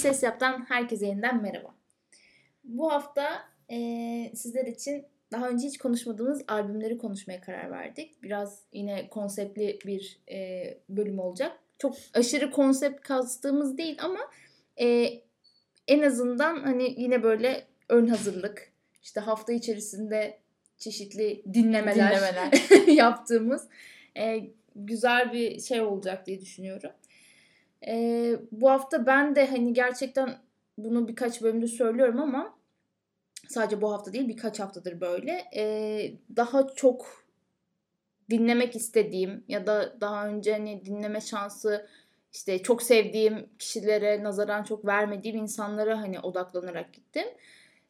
Ses Yap'tan herkese yeniden merhaba. Bu hafta e, sizler için daha önce hiç konuşmadığımız albümleri konuşmaya karar verdik. Biraz yine konseptli bir e, bölüm olacak. Çok aşırı konsept kastığımız değil ama e, en azından hani yine böyle ön hazırlık, işte hafta içerisinde çeşitli dinlemeler, dinlemeler. yaptığımız e, güzel bir şey olacak diye düşünüyorum. E, bu hafta ben de hani gerçekten bunu birkaç bölümde söylüyorum ama sadece bu hafta değil birkaç haftadır böyle. E, daha çok dinlemek istediğim ya da daha önce hani dinleme şansı işte çok sevdiğim kişilere nazaran çok vermediğim insanlara hani odaklanarak gittim.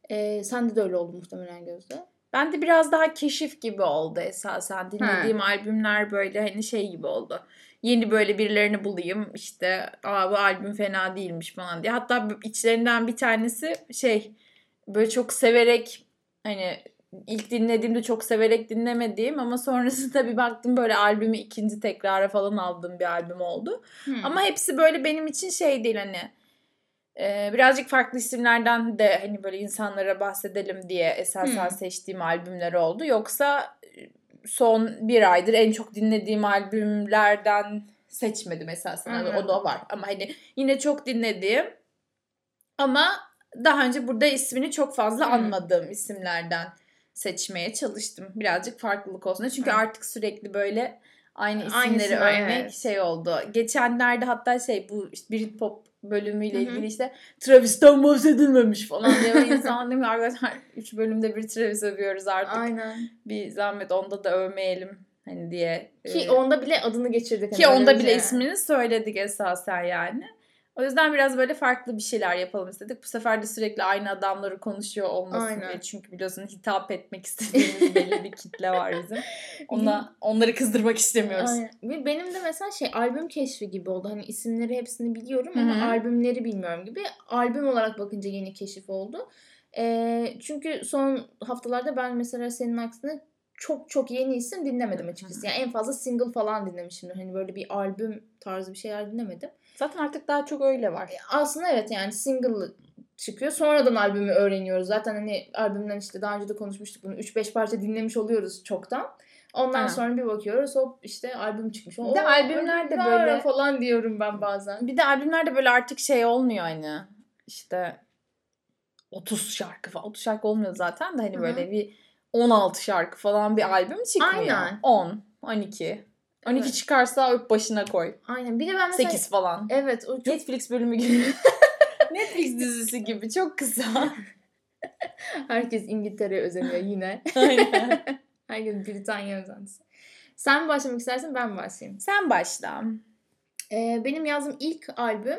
E, sende de öyle oldu muhtemelen Gözde. Ben de biraz daha keşif gibi oldu esasen. Dinlediğim He. albümler böyle hani şey gibi oldu. Yeni böyle birilerini bulayım işte Aa, bu albüm fena değilmiş falan diye. Hatta içlerinden bir tanesi şey böyle çok severek hani ilk dinlediğimde çok severek dinlemediğim ama sonrasında bir baktım böyle albümü ikinci tekrara falan aldığım bir albüm oldu. Hmm. Ama hepsi böyle benim için şey değil hani ee, birazcık farklı isimlerden de hani böyle insanlara bahsedelim diye esasen hmm. seçtiğim albümler oldu. Yoksa son bir aydır en çok dinlediğim albümlerden seçmedim esasen. Hmm. O da var. Ama hani yine çok dinlediğim ama daha önce burada ismini çok fazla hmm. anmadığım isimlerden seçmeye çalıştım. Birazcık farklılık olsun. Çünkü hmm. artık sürekli böyle aynı isimleri Aynı övmek evet. şey oldu. Geçenlerde hatta şey bu işte Britpop bölümüyle Hı-hı. ilgili işte Travis'ten bahsedilmemiş falan diye ben insan değil mi arkadaşlar 3 bölümde bir Travis övüyoruz artık. Aynen. Bir zahmet onda da övmeyelim hani diye. Ki e, onda bile adını geçirdik. Ki hani onda bile şey. ismini söyledik esasen yani. O yüzden biraz böyle farklı bir şeyler yapalım istedik. Bu sefer de sürekli aynı adamları konuşuyor olmasın Aynen. diye. Çünkü biliyorsun hitap etmek istediğimiz belli bir kitle var bizim. Ona, onları kızdırmak istemiyoruz. Aynen. Benim de mesela şey albüm keşfi gibi oldu. Hani isimleri hepsini biliyorum ama Hı-hı. albümleri bilmiyorum gibi. Albüm olarak bakınca yeni keşif oldu. E, çünkü son haftalarda ben mesela senin aksine çok çok yeni isim dinlemedim açıkçası. Yani en fazla single falan dinlemişimdir. Hani böyle bir albüm tarzı bir şeyler dinlemedim. Zaten artık daha çok öyle var. E, aslında evet yani single çıkıyor. Sonradan albümü öğreniyoruz. Zaten hani albümden işte daha önce de konuşmuştuk bunu. 3-5 parça dinlemiş oluyoruz çoktan. Ondan ha. sonra bir bakıyoruz hop işte albüm çıkmış. Bir de albümler de böyle falan diyorum ben bazen. Bir de albümler de böyle artık şey olmuyor hani. İşte 30 şarkı falan. 30 şarkı olmuyor zaten de hani Hı-hı. böyle bir 16 şarkı falan bir albüm çıkmıyor. Aynen. 10, 12. 12 evet. çıkarsa öp başına koy. Aynen. Bir de ben mesela... 8 falan. Evet. O çok... Netflix bölümü gibi. Netflix dizisi gibi. Çok kısa. Herkes İngiltere'ye özeniyor yine. Aynen. Herkes Britanya özentisi. Sen mi başlamak istersin ben mi başlayayım? Sen başla. Ee, benim yazdığım ilk albüm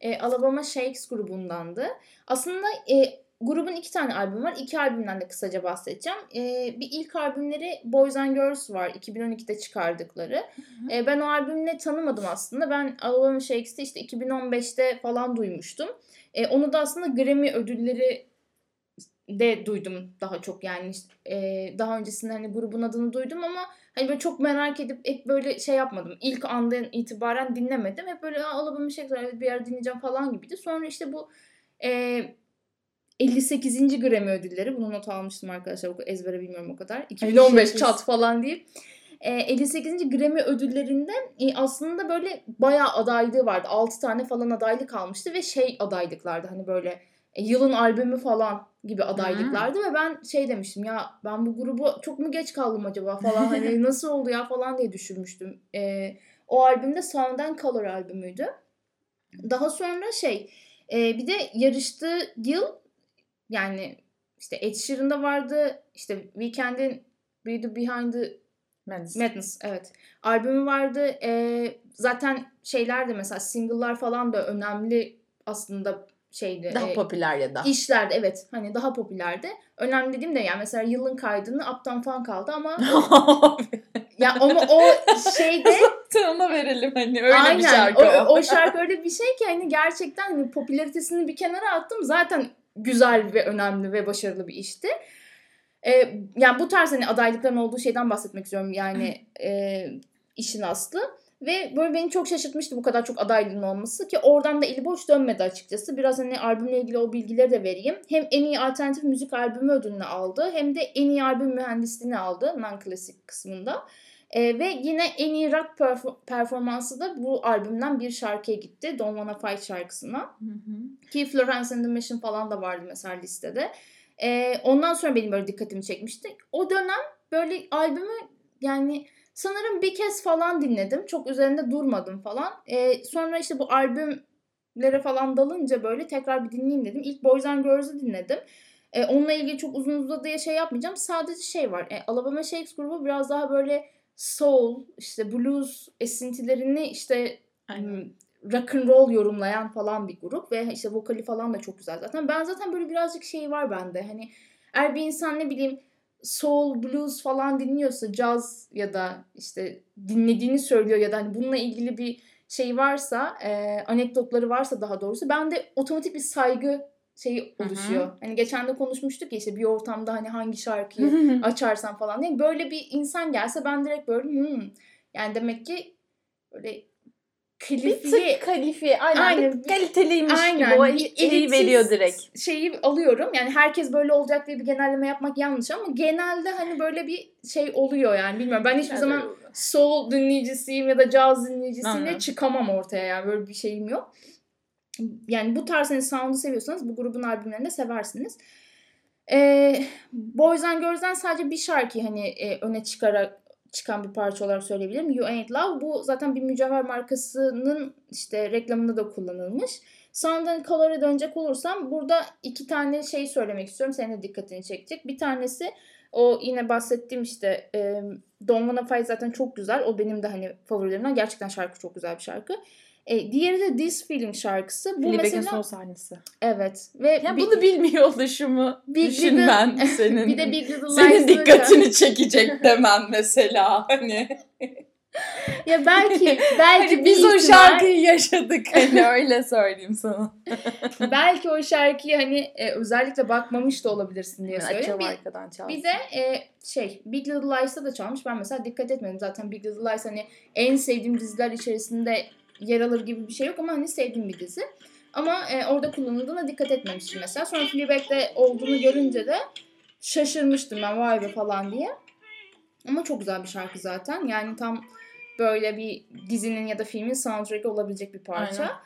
e, Alabama Shakes grubundandı. Aslında e, grubun iki tane albüm var. İki albümden de kısaca bahsedeceğim. Ee, bir ilk albümleri Boys and Girls var. 2012'de çıkardıkları. Ee, ben o albümle tanımadım aslında. Ben Alabama Shakes'i işte 2015'te falan duymuştum. Ee, onu da aslında Grammy ödülleri de duydum daha çok yani e, daha öncesinde hani grubun adını duydum ama hani böyle çok merak edip hep böyle şey yapmadım. İlk andan itibaren dinlemedim. Hep böyle Alabama Shakes evet bir yer dinleyeceğim falan gibiydi. Sonra işte bu e, 58. Grammy ödülleri. Bunu not almıştım arkadaşlar. Ezbere bilmiyorum o kadar. 2015 çat falan deyip. E, 58. Grammy ödüllerinde e, aslında böyle bayağı adaylığı vardı. 6 tane falan adaylık almıştı ve şey adaylıklardı. Hani böyle e, yılın albümü falan gibi adaylıklardı ve ben şey demiştim ya ben bu grubu çok mu geç kaldım acaba falan hani nasıl oldu ya falan diye düşünmüştüm. E, o albümde Sound and Color albümüydü. Daha sonra şey e, bir de yarıştığı yıl yani işte Ed Sheeran'da vardı. işte Weekend'in Be the Behind the Madness. Madness evet. Albümü vardı. Ee, zaten şeyler de mesela single'lar falan da önemli aslında şeydi. Daha e, popüler ya da. İşlerde evet hani daha popülerdi. Önemli dediğim de yani mesela yılın kaydını Uptown Funk aldı ama ya ama o şeyde ona verelim hani öyle aynen, bir şarkı. O, o şarkı öyle bir şey ki hani gerçekten hani popülaritesini bir kenara attım. Zaten güzel ve önemli ve başarılı bir işti. E, yani bu tarz hani adaylıkların olduğu şeyden bahsetmek istiyorum yani e, işin aslı. Ve böyle beni çok şaşırtmıştı bu kadar çok adaylığın olması ki oradan da eli boş dönmedi açıkçası. Biraz hani albümle ilgili o bilgileri de vereyim. Hem en iyi alternatif müzik albümü ödülünü aldı hem de en iyi albüm mühendisliğini aldı non-klasik kısmında. Ee, ve yine en iyi rock perf- performansı da bu albümden bir şarkıya gitti. Don't Wanna Fight şarkısına. Hı hı. Ki Florence and the Machine falan da vardı mesela listede. Ee, ondan sonra benim böyle dikkatimi çekmişti. O dönem böyle albümü yani sanırım bir kez falan dinledim. Çok üzerinde durmadım falan. Ee, sonra işte bu albümlere falan dalınca böyle tekrar bir dinleyeyim dedim. İlk Boys and Girls'ı dinledim. Ee, onunla ilgili çok uzun uzadıya şey yapmayacağım. Sadece şey var. E, Alabama Shakes grubu biraz daha böyle soul, işte blues esintilerini işte Aynen. hmm, rock and roll yorumlayan falan bir grup ve işte vokali falan da çok güzel zaten. Ben zaten böyle birazcık şey var bende. Hani eğer bir insan ne bileyim soul, blues falan dinliyorsa caz ya da işte dinlediğini söylüyor ya da hani bununla ilgili bir şey varsa, e, anekdotları varsa daha doğrusu bende otomatik bir saygı şeyi oluşuyor. Hani geçen de konuşmuştuk ya işte bir ortamda hani hangi şarkıyı açarsan falan diye. Böyle bir insan gelse ben direkt böyle hmm. Yani demek ki böyle bir klifli tık kalifiye. Aynen. Aynen. Bir kaliteliymiş Aynen. gibi. O Bir elitist veriyor direkt. şeyi alıyorum. Yani herkes böyle olacak diye bir genelleme yapmak yanlış ama genelde hani böyle bir şey oluyor yani bilmiyorum. Ben hiçbir zaman soul dinleyicisiyim ya da caz dinleyicisiyim diye çıkamam ortaya yani böyle bir şeyim yok. Yani bu tarz hani sound'u seviyorsanız bu grubun albümlerini de seversiniz. Ee, Boys and Girls'den sadece bir şarkı hani e, öne çıkarak çıkan bir parça olarak söyleyebilirim. You Ain't Love. Bu zaten bir mücevher markasının işte reklamında da kullanılmış. Sound and Color'a dönecek olursam burada iki tane şey söylemek istiyorum. Senin de dikkatini çekecek. Bir tanesi o yine bahsettiğim işte e, Don't Wanna Fight zaten çok güzel. O benim de hani favorilerimden. Gerçekten şarkı çok güzel bir şarkı. E, diğeri de This Feeling şarkısı. Bu Fleabag'in mesela son sahnesi. evet ve Ya bir- bunu bilmiyor oluşumu Big düşünmen Little- senin. bir de Big Little senin dikkatini çekecek demen mesela hani. Ya belki belki Hani biz o ihtimal- şarkıyı yaşadık hani öyle söyleyeyim sana. belki o şarkıyı hani e, özellikle bakmamış da olabilirsin diye söylüyorum. Bir, arkadan çalsın. bir de e, şey Big Little Lies'ta da çalmış. Ben mesela dikkat etmedim. Zaten Big Little Lies hani en sevdiğim diziler içerisinde yer alır gibi bir şey yok ama hani sevdiğim bir dizi. Ama e, orada kullanıldığına dikkat etmemiştim mesela. Sonra Fleabag'de olduğunu görünce de şaşırmıştım ben vay be falan diye. Ama çok güzel bir şarkı zaten. Yani tam böyle bir dizinin ya da filmin soundtrack'i olabilecek bir parça.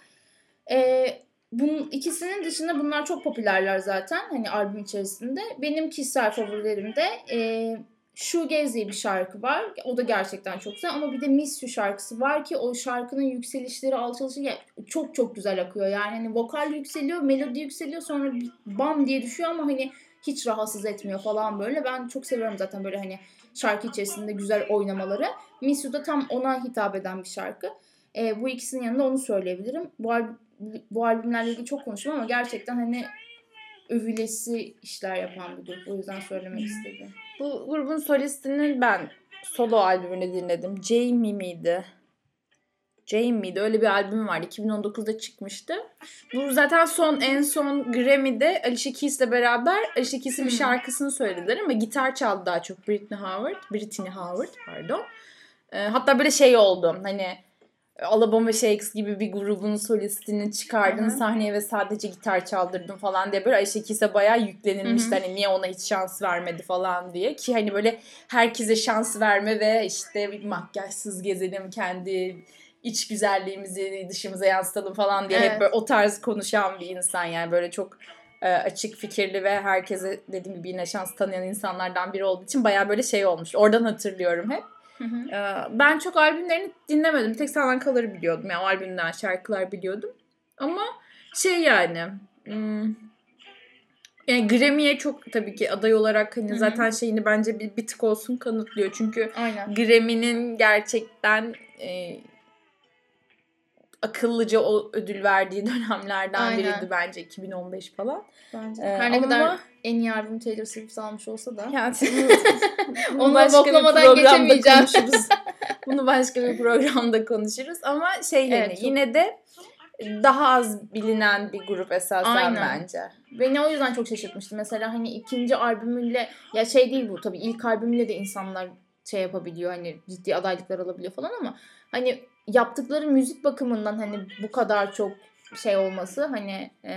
Ee, bunun ikisinin dışında bunlar çok popülerler zaten hani albüm içerisinde. Benim kişisel favorilerimde e, Shoegaze diye bir şarkı var. O da gerçekten çok güzel ama bir de Miss You şarkısı var ki o şarkının yükselişleri, alçalışı ya- çok çok güzel akıyor. Yani hani vokal yükseliyor, melodi yükseliyor sonra bam diye düşüyor ama hani hiç rahatsız etmiyor falan böyle. Ben çok seviyorum zaten böyle hani şarkı içerisinde güzel oynamaları. Miss You da tam ona hitap eden bir şarkı. E, bu ikisinin yanında onu söyleyebilirim. Bu, al- bu albümlerle ilgili çok konuştum ama gerçekten hani övülesi işler yapan bir grup. O yüzden söylemek istedim. Bu grubun solistinin ben solo albümünü dinledim. Jamie miydi? Jamie miydi? Öyle bir albüm vardı. 2019'da çıkmıştı. Bu zaten son en son Grammy'de Alicia Keys'le beraber Alicia Keys'in bir Hmm. şarkısını söylediler ama gitar çaldı daha çok Britney Howard. Britney Howard pardon. Ee, hatta böyle şey oldu. Hani Alabama Shakes gibi bir grubun solistini çıkardın Hı hı. sahneye ve sadece gitar çaldırdın falan diye böyle Ayşe Keys'e bayağı yüklenilmişti. Hı hı. Hani niye ona hiç şans vermedi falan diye. Ki hani böyle herkese şans verme ve işte bir makyajsız gezelim kendi iç güzelliğimizi dışımıza yansıtalım falan diye hep Evet. böyle o tarz konuşan bir insan yani böyle çok e, açık fikirli ve herkese dediğim gibi yine şans tanıyan insanlardan biri olduğu için bayağı böyle şey olmuş. Oradan hatırlıyorum hep. Hı hı. Ee, Ben çok albümlerini dinlemedim. Tek Sağlam Kalır'ı biliyordum. Yani o albümden şarkılar biliyordum. Ama şey yani... hmm, Yani Grammy'ye çok tabii ki aday olarak hani Hı hı. zaten şeyini bence bir, bir tık olsun kanıtlıyor. Çünkü Aynen. Grammy'nin gerçekten e, akıllıca o ödül verdiği dönemlerden Aynen. biriydi bence 2015 falan. Bence. Ee, Her ne ama- kadar en iyi albüm Taylor Swift almış olsa da. Yani bunu Onu başka bir boklamadan konuşuruz. Bunu başka bir programda konuşuruz. Ama şey yani Evet, çok- yine de daha az bilinen bir grup esasen Aynen. bence. Beni o yüzden çok şaşırtmıştı. Mesela hani ikinci albümüyle ya şey değil bu tabii ilk albümüyle de insanlar şey yapabiliyor hani ciddi adaylıklar alabiliyor falan ama hani yaptıkları müzik bakımından hani bu kadar çok şey olması hani e,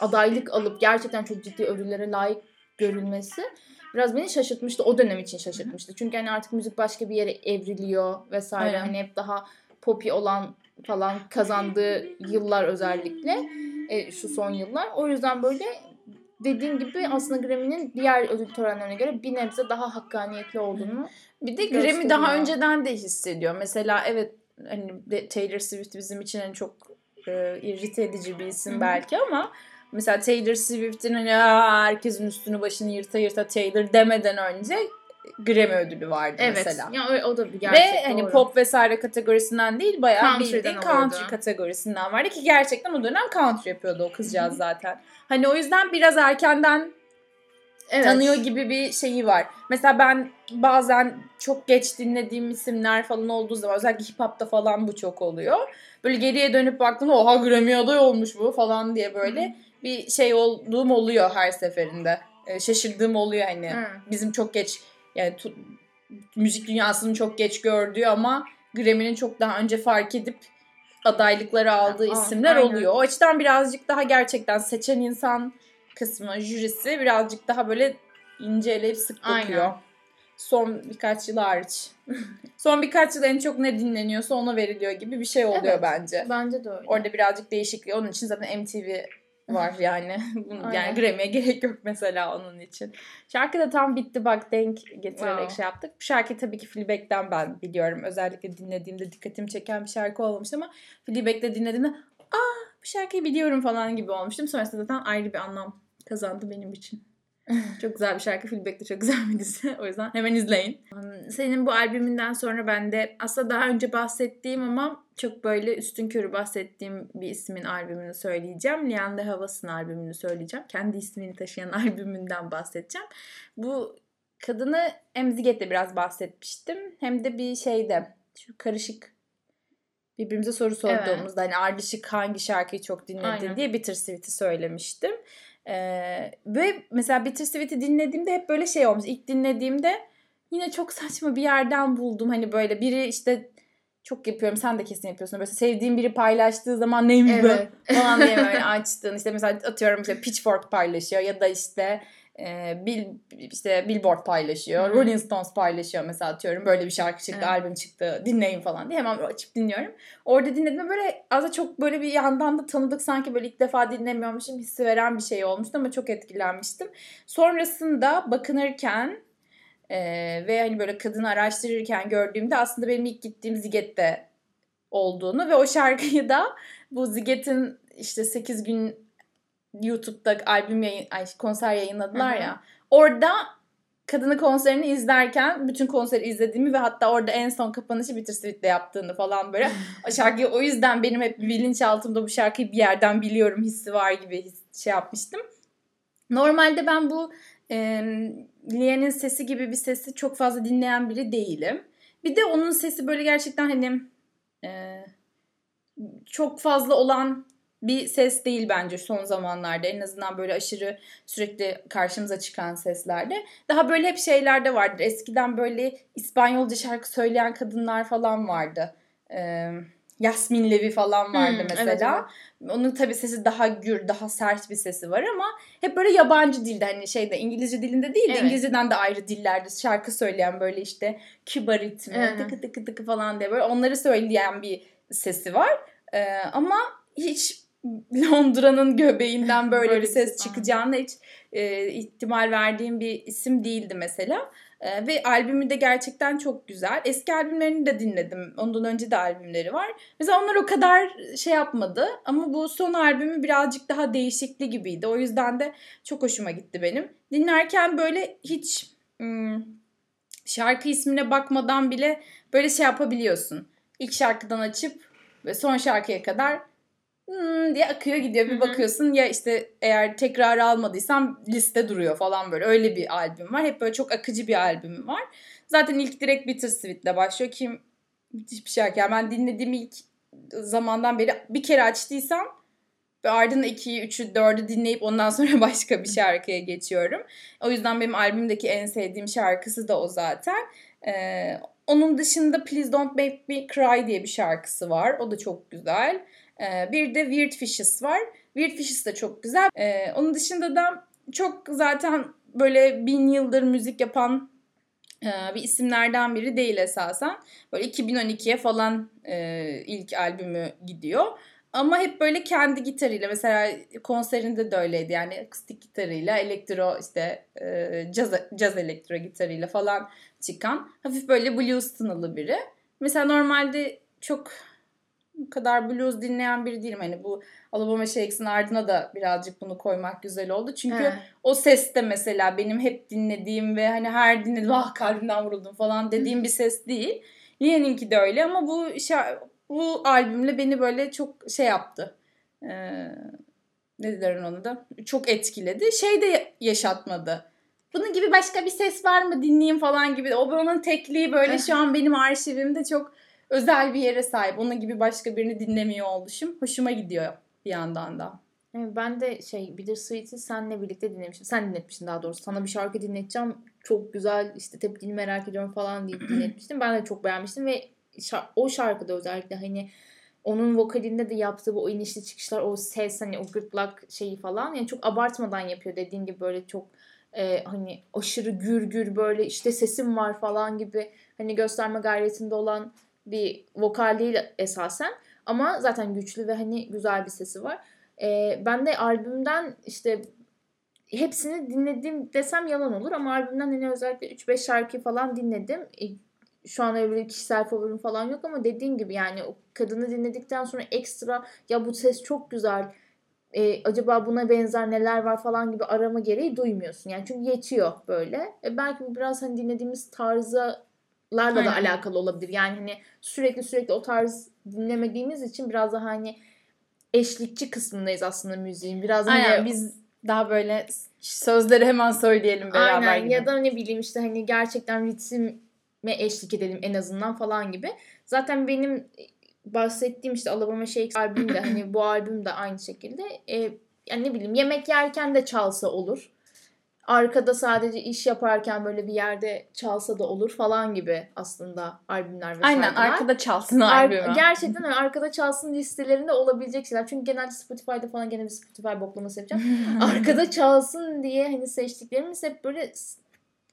adaylık alıp gerçekten çok ciddi ödüllere layık görülmesi biraz beni şaşırtmıştı. O dönem için şaşırtmıştı. Çünkü hani artık müzik başka bir yere evriliyor vesaire. Aynen. Hani hep daha poppy olan falan kazandığı yıllar özellikle e, şu son yıllar. O yüzden böyle dediğin gibi aslında Grammy'nin diğer ödül törenlerine göre bir nebze daha hakkaniyetli olduğunu Bir de Grammy daha önceden de hissediyor. Mesela evet hani Taylor Swift bizim için en çok e, irrite edici bir isim belki ama mesela Taylor Swift'in hani "Aa, herkesin üstünü başını yırta yırta Taylor demeden önce Grammy ödülü vardı Evet. mesela. Ya o, da bir gerçek. Ve hani doğru. pop vesaire kategorisinden değil bayağı Country'den bildiğin olurdu. country kategorisinden vardı ki gerçekten o dönem country yapıyordu o kızcağız zaten. Hani o yüzden biraz erkenden evet. tanıyor gibi bir şeyi var. Mesela ben bazen çok geç dinlediğim isimler falan olduğu zaman özellikle hip hop'ta falan bu çok oluyor. Böyle geriye dönüp baktığımda oha Grammy aday olmuş bu falan diye böyle bir şey olduğum oluyor her seferinde. Ee, şaşırdığım oluyor hani. Hı. Bizim çok geç yani tu- müzik dünyasının çok geç gördüğü ama Grammy'nin çok daha önce fark edip adaylıkları aldığı Aa, isimler aynen. oluyor. O açıdan birazcık daha gerçekten seçen insan kısmı, jürisi birazcık daha böyle inceleyip sık Aynen. bakıyor. Son birkaç yıl hariç. Son birkaç yıl en çok ne dinleniyorsa ona veriliyor gibi bir şey oluyor Evet. bence. Bence de öyle. Orada birazcık değişiklik. Onun için zaten MTV var yani. Bunun- yani Aynen. Grammy'ye gerek yok mesela onun için. Şarkı da tam bitti bak denk getirerek Wow. şey yaptık. Bu şarkıyı tabii ki Fleabag'den ben biliyorum. Özellikle dinlediğimde dikkatimi çeken bir şarkı olmamıştı ama Fleabag'de dinlediğimde bu şarkıyı biliyorum falan gibi olmuştum. Sonrasında zaten ayrı bir anlam kazandı benim için. çok güzel bir şarkı. Fleabag de çok güzel bir dizi. O yüzden hemen izleyin. Senin bu albümünden sonra ben de aslında daha önce bahsettiğim ama çok böyle üstün körü bahsettiğim bir ismin albümünü söyleyeceğim. Leanne Havas'ın albümünü söyleyeceğim. Kendi ismini taşıyan albümünden bahsedeceğim. Bu kadını hem Ziget'te biraz bahsetmiştim. Hem de bir şeyde şu karışık birbirimize soru sorduğumuzda hani ardışık hangi şarkıyı çok dinledin Aynen. diye Bittersweet'i söylemiştim. Ee, ve mesela Bittersweet'i dinlediğimde hep böyle şey olmuş. İlk dinlediğimde yine çok saçma bir yerden buldum. Hani böyle biri işte çok yapıyorum sen de kesin yapıyorsun. Böyle sevdiğin biri paylaştığı zaman neymiş Evet. bu falan diye böyle açtın. İşte mesela atıyorum işte Pitchfork paylaşıyor ya da işte e, Bill, işte Billboard paylaşıyor. Hı. Rolling Stones paylaşıyor mesela atıyorum. Böyle bir şarkı çıktı, Evet. albüm çıktı. Dinleyin falan diye hemen açıp dinliyorum. Orada dinlediğimde böyle az çok böyle bir yandan da tanıdık sanki böyle ilk defa dinlemiyormuşum hissi veren bir şey olmuştu ama çok etkilenmiştim. Sonrasında bakınırken e, ve hani böyle kadını araştırırken gördüğümde aslında benim ilk gittiğim Ziget'te olduğunu ve o şarkıyı da bu Ziget'in işte 8 gün YouTube'da albüm yayın, ay, konser yayınladılar Hı hı. ya. Orada kadını konserini izlerken bütün konseri izlediğimi ve hatta orada en son kapanışı Bittersweet'le yaptığını falan böyle şarkıyı o yüzden benim hep bilinçaltımda bu şarkıyı bir yerden biliyorum hissi var gibi his, şey yapmıştım. Normalde ben bu e, Lia'nın sesi gibi bir sesi çok fazla dinleyen biri değilim. Bir de onun sesi böyle gerçekten hani e, çok fazla olan bir ses değil bence son zamanlarda. En azından böyle aşırı sürekli karşımıza çıkan seslerde. Daha böyle hep şeylerde vardır. Eskiden böyle İspanyolca şarkı söyleyen kadınlar falan vardı. Ee, Yasmin Levi falan vardı Hmm, mesela. evet, Onun tabii sesi daha gür, daha sert bir sesi var ama hep böyle yabancı dilde hani şeyde İngilizce dilinde değil de Evet. İngilizceden de ayrı dillerde şarkı söyleyen böyle işte küba ritmi, hı. tıkı tıkı tıkı falan diye böyle onları söyleyen bir sesi var. Ee, ama hiç Londra'nın göbeğinden böyle, Böyle bir ses çıkacağına hiç e, ihtimal verdiğim bir isim değildi mesela. E, ve albümü de gerçekten çok güzel. Eski albümlerini de dinledim. Ondan önce de albümleri var. Mesela onlar o kadar şey yapmadı. Ama bu son albümü birazcık daha değişikli gibiydi. O yüzden de çok hoşuma gitti benim. Dinlerken böyle hiç hmm, şarkı ismine bakmadan bile böyle şey yapabiliyorsun. İlk şarkıdan açıp ve son şarkıya kadar hmm diye akıyor gidiyor. Bir bakıyorsun ya işte eğer tekrar almadıysam liste duruyor falan böyle. Öyle bir albüm var. Hep böyle çok akıcı bir albüm var. Zaten ilk direkt Bittersweet'le başlıyor ki müthiş bir şarkı. Yani ben dinlediğim ilk zamandan beri bir kere açtıysam ve ardından 2'yi, 3'ü, 4'ü dinleyip ondan sonra başka bir şarkıya geçiyorum. O yüzden benim albümdeki en sevdiğim şarkısı da o zaten. Ee, Onun dışında Please Don't Make Me Cry diye bir şarkısı var. O da çok güzel. Ee, bir de Weird Fishes var. Weird Fishes de çok güzel. Ee, onun dışında da çok zaten böyle bin yıldır müzik yapan e, bir isimlerden biri değil esasen. Böyle 2012'ye falan e, ilk albümü gidiyor. Ama hep böyle kendi gitarıyla mesela konserinde de öyleydi yani akustik gitarıyla elektro işte e, caz, caz elektro gitarıyla falan çıkan hafif böyle blues tınılı biri. Mesela normalde çok bu kadar blues dinleyen biri değilim. Hani bu Alabama Shakes'in ardına da birazcık bunu koymak güzel oldu. Çünkü He. o ses de mesela benim hep dinlediğim ve hani her dinlediğim ah kalbimden vuruldum falan dediğim bir ses değil. Lia'nınki de öyle ama bu bu albümle beni böyle çok şey yaptı. Ee, ne derim onu da? Çok etkiledi. Şey de yaşatmadı. Bunun gibi başka bir ses var mı dinleyeyim falan gibi. O onun tekliği böyle şu an benim arşivimde çok özel bir yere sahip. Onun gibi başka birini dinlemiyor oluşum. Hoşuma gidiyor bir yandan da. Ben de şey Bittersweet'i seninle birlikte dinlemiştim. Sen dinletmiştin daha doğrusu. Sana bir şarkı dinleteceğim. Çok güzel işte tepkini merak ediyorum falan diye dinletmiştim. Ben de çok beğenmiştim ve şa- o şarkıda özellikle hani onun vokalinde de yaptığı bu o inişli çıkışlar, o ses hani o gırtlak şeyi falan yani çok abartmadan yapıyor dediğin gibi böyle çok e, hani aşırı gür gür böyle işte sesim var falan gibi hani gösterme gayretinde olan bir vokal değil esasen ama zaten güçlü ve hani güzel bir sesi var. E, ben de albümden işte hepsini dinledim desem yalan olur ama albümden hani özellikle 3-5 şarkı falan dinledim. E, şu an öyle kişisel favorim falan yok ama dediğim gibi yani o kadını dinledikten sonra ekstra ya bu ses çok güzel e, acaba buna benzer neler var falan gibi arama gereği duymuyorsun. Yani çünkü yetiyor böyle. E, belki bu biraz hani dinlediğimiz tarzlarla da Aynen. alakalı olabilir. Yani hani sürekli sürekli o tarz dinlemediğimiz için biraz daha hani eşlikçi kısmındayız aslında müziğin. Biraz hani Aynen biz daha böyle sözleri hemen söyleyelim beraber Aynen gibi. ya da ne bileyim işte hani gerçekten ritme eşlik edelim en azından falan gibi. Zaten benim bahsettiğim işte Alabama Shakes albüm de hani bu albüm de aynı şekilde. E, yani ne bileyim yemek yerken de çalsa olur. Arkada sadece iş yaparken böyle bir yerde çalsa da olur falan gibi aslında albümler ve Aynen şarkılar. arkada çalsın Ar- albümü. gerçekten öyle arkada çalsın listelerinde olabilecek şeyler. Çünkü genelde Spotify'da falan gene bir Spotify boklaması yapacağım. arkada çalsın diye hani seçtiklerimiz hep böyle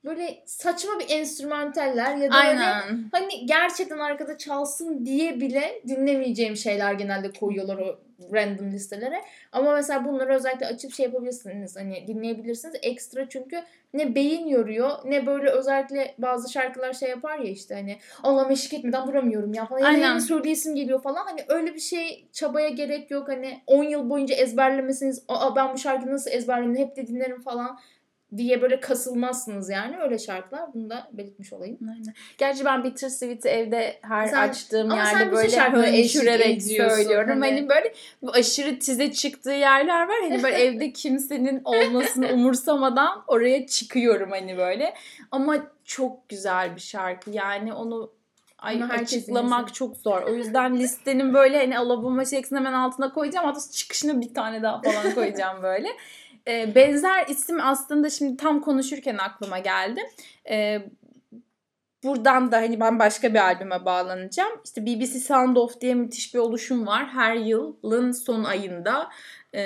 böyle saçma bir enstrümantaller ya da Aynen. hani gerçekten arkada çalsın diye bile dinlemeyeceğim şeyler genelde koyuyorlar o random listelere. Ama mesela bunları özellikle açıp şey yapabilirsiniz. Hani dinleyebilirsiniz. Ekstra çünkü ne beyin yoruyor ne böyle özellikle bazı şarkılar şey yapar ya işte hani Allah'ım eşlik etmeden duramıyorum ya falan. Aynen. yeni söyleyesim geliyor falan. Hani öyle bir şey çabaya gerek yok. Hani 10 yıl boyunca ezberlemesiniz. Aa ben bu şarkıyı nasıl ezberledim hep de dinlerim falan diye böyle kasılmazsınız yani öyle şarkılar. Bunu da belirtmiş olayım. Aynen. Gerçi ben Bittersweet'i evde her Sen- açtığım yerde böyle hönkürerek söylüyorum. hani. Hani. böyle bu aşırı tize çıktığı yerler var. Hani böyle evde kimsenin olmasını umursamadan oraya çıkıyorum hani böyle. Ama çok güzel bir şarkı. Yani onu Ay açıklamak dinlesin. çok zor. O yüzden listenin böyle hani Alabama Shakes'in hemen altına koyacağım. Hatta çıkışına bir tane daha falan koyacağım böyle. Ee, benzer isim aslında şimdi tam konuşurken aklıma geldi. Ee, buradan da hani ben başka bir albüme bağlanacağım. İşte BBC Sound Off diye müthiş bir oluşum var. Her yılın son ayında e,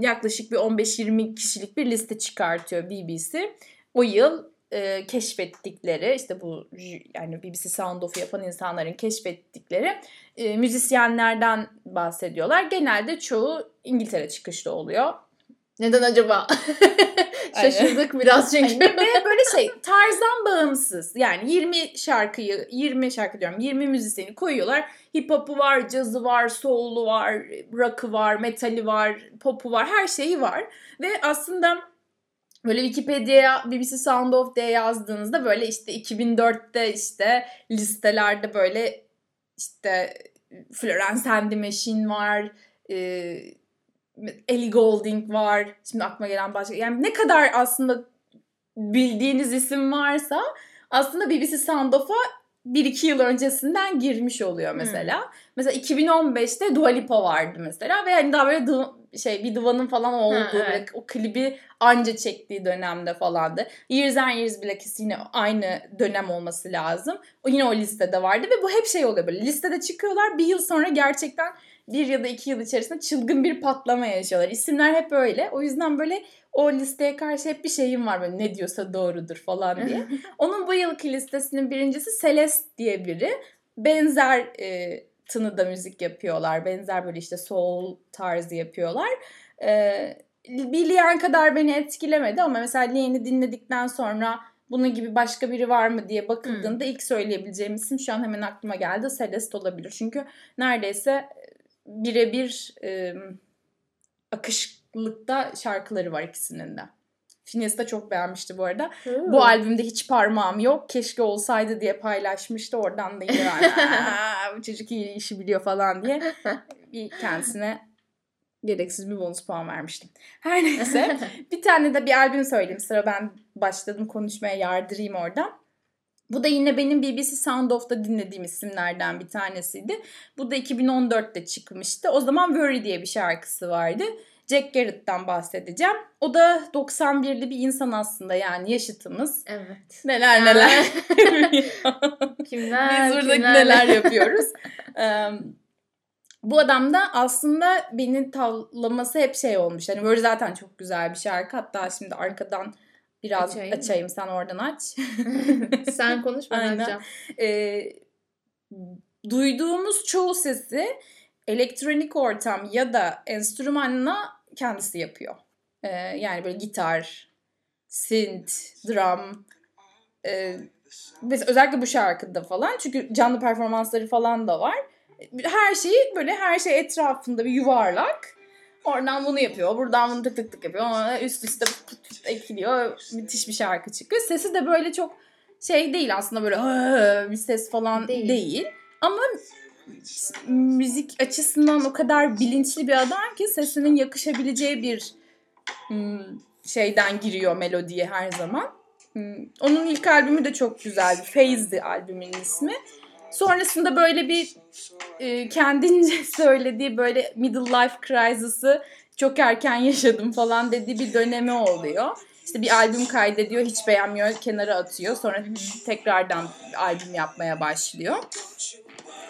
yaklaşık bir 15-20 kişilik bir liste çıkartıyor BBC. O yıl e, keşfettikleri işte bu yani BBC Sound Off'u yapan insanların keşfettikleri e, müzisyenlerden bahsediyorlar. Genelde çoğu İngiltere çıkışlı oluyor. Neden acaba? Şaşırdık biraz çünkü. Hani ve böyle şey tarzdan bağımsız. Yani 20 şarkıyı 20 şarkı diyorum 20 müzisyeni koyuyorlar. Hip hop'u var, cazı var, soul'u var, rock'ı var, metali var, pop'u var, her şeyi var. Ve aslında böyle Wikipedia'ya BBC Sound of diye yazdığınızda böyle işte 2004'te işte listelerde böyle işte Florence and the Machine var, e, Ellie Goulding var. Şimdi aklıma gelen başka. Yani ne kadar aslında bildiğiniz isim varsa aslında BBC Sound Off'a 1-2 yıl öncesinden girmiş oluyor mesela. Hmm. Mesela 2015'te Dua Lipa vardı mesela ve hani daha böyle şey bir divanın falan olduğu ha, evet. o klibi anca çektiği dönemde falandı. Years and Years bile kesin yine aynı dönem olması lazım. O yine o listede vardı ve bu hep şey oluyor böyle listede çıkıyorlar bir yıl sonra gerçekten bir ya da iki yıl içerisinde çılgın bir patlama yaşıyorlar. İsimler hep öyle. O yüzden böyle o listeye karşı hep bir şeyim var böyle ne diyorsa doğrudur falan diye. Onun bu yılki listesinin birincisi Celeste diye biri. Benzer e, tınıda müzik yapıyorlar. Benzer böyle işte soul tarzı yapıyorlar. E, Billiyen kadar beni etkilemedi ama mesela Lien'i dinledikten sonra bunun gibi başka biri var mı diye bakıldığında hmm. ilk söyleyebileceğim isim şu an hemen aklıma geldi. Celeste olabilir. Çünkü neredeyse birebir e, akışlıkta şarkıları var ikisinin de. Phineas da çok beğenmişti bu arada. Hmm. Bu albümde hiç parmağım yok. Keşke olsaydı diye paylaşmıştı. Oradan da yine bu çocuk iyi işi biliyor falan diye bir kendisine gereksiz bir bonus puan vermiştim. Her neyse bir tane de bir albüm söyleyeyim. Sıra ben başladım konuşmaya yardırayım oradan. Bu da yine benim BBC Sound Off'ta dinlediğim isimlerden bir tanesiydi. Bu da 2014'te çıkmıştı. O zaman Worry diye bir şarkısı vardı. Jack Garrett'tan bahsedeceğim. O da 91'li bir insan aslında yani yaşıtımız. Evet. Neler neler. kimler, Biz burada kimler. neler yapıyoruz. bu adam da aslında beni tavlaması hep şey olmuş. Hani böyle zaten çok güzel bir şarkı. Hatta şimdi arkadan Biraz açayım, açayım sen oradan aç. sen konuş ben Aynen. açacağım. Ee, duyduğumuz çoğu sesi elektronik ortam ya da enstrümanla kendisi yapıyor. Ee, yani böyle gitar, synth, drum. E, mesela özellikle bu şarkıda falan çünkü canlı performansları falan da var. Her şeyi böyle her şey etrafında bir yuvarlak Oradan bunu yapıyor. Buradan bunu tık tık tık yapıyor. Ona üst üste pıt pıt ekliyor. Müthiş bir şarkı çıkıyor. Sesi de böyle çok şey değil aslında böyle bir ses falan değil. değil. Ama müzik açısından o kadar bilinçli bir adam ki sesinin yakışabileceği bir şeyden giriyor melodiye her zaman. Onun ilk albümü de çok güzeldi. Phase'di albümün ismi. Sonrasında böyle bir e, kendince söylediği böyle middle life crisis'ı çok erken yaşadım falan dediği bir dönemi oluyor. İşte bir albüm kaydediyor, hiç beğenmiyor, kenara atıyor. Sonra tekrardan albüm yapmaya başlıyor.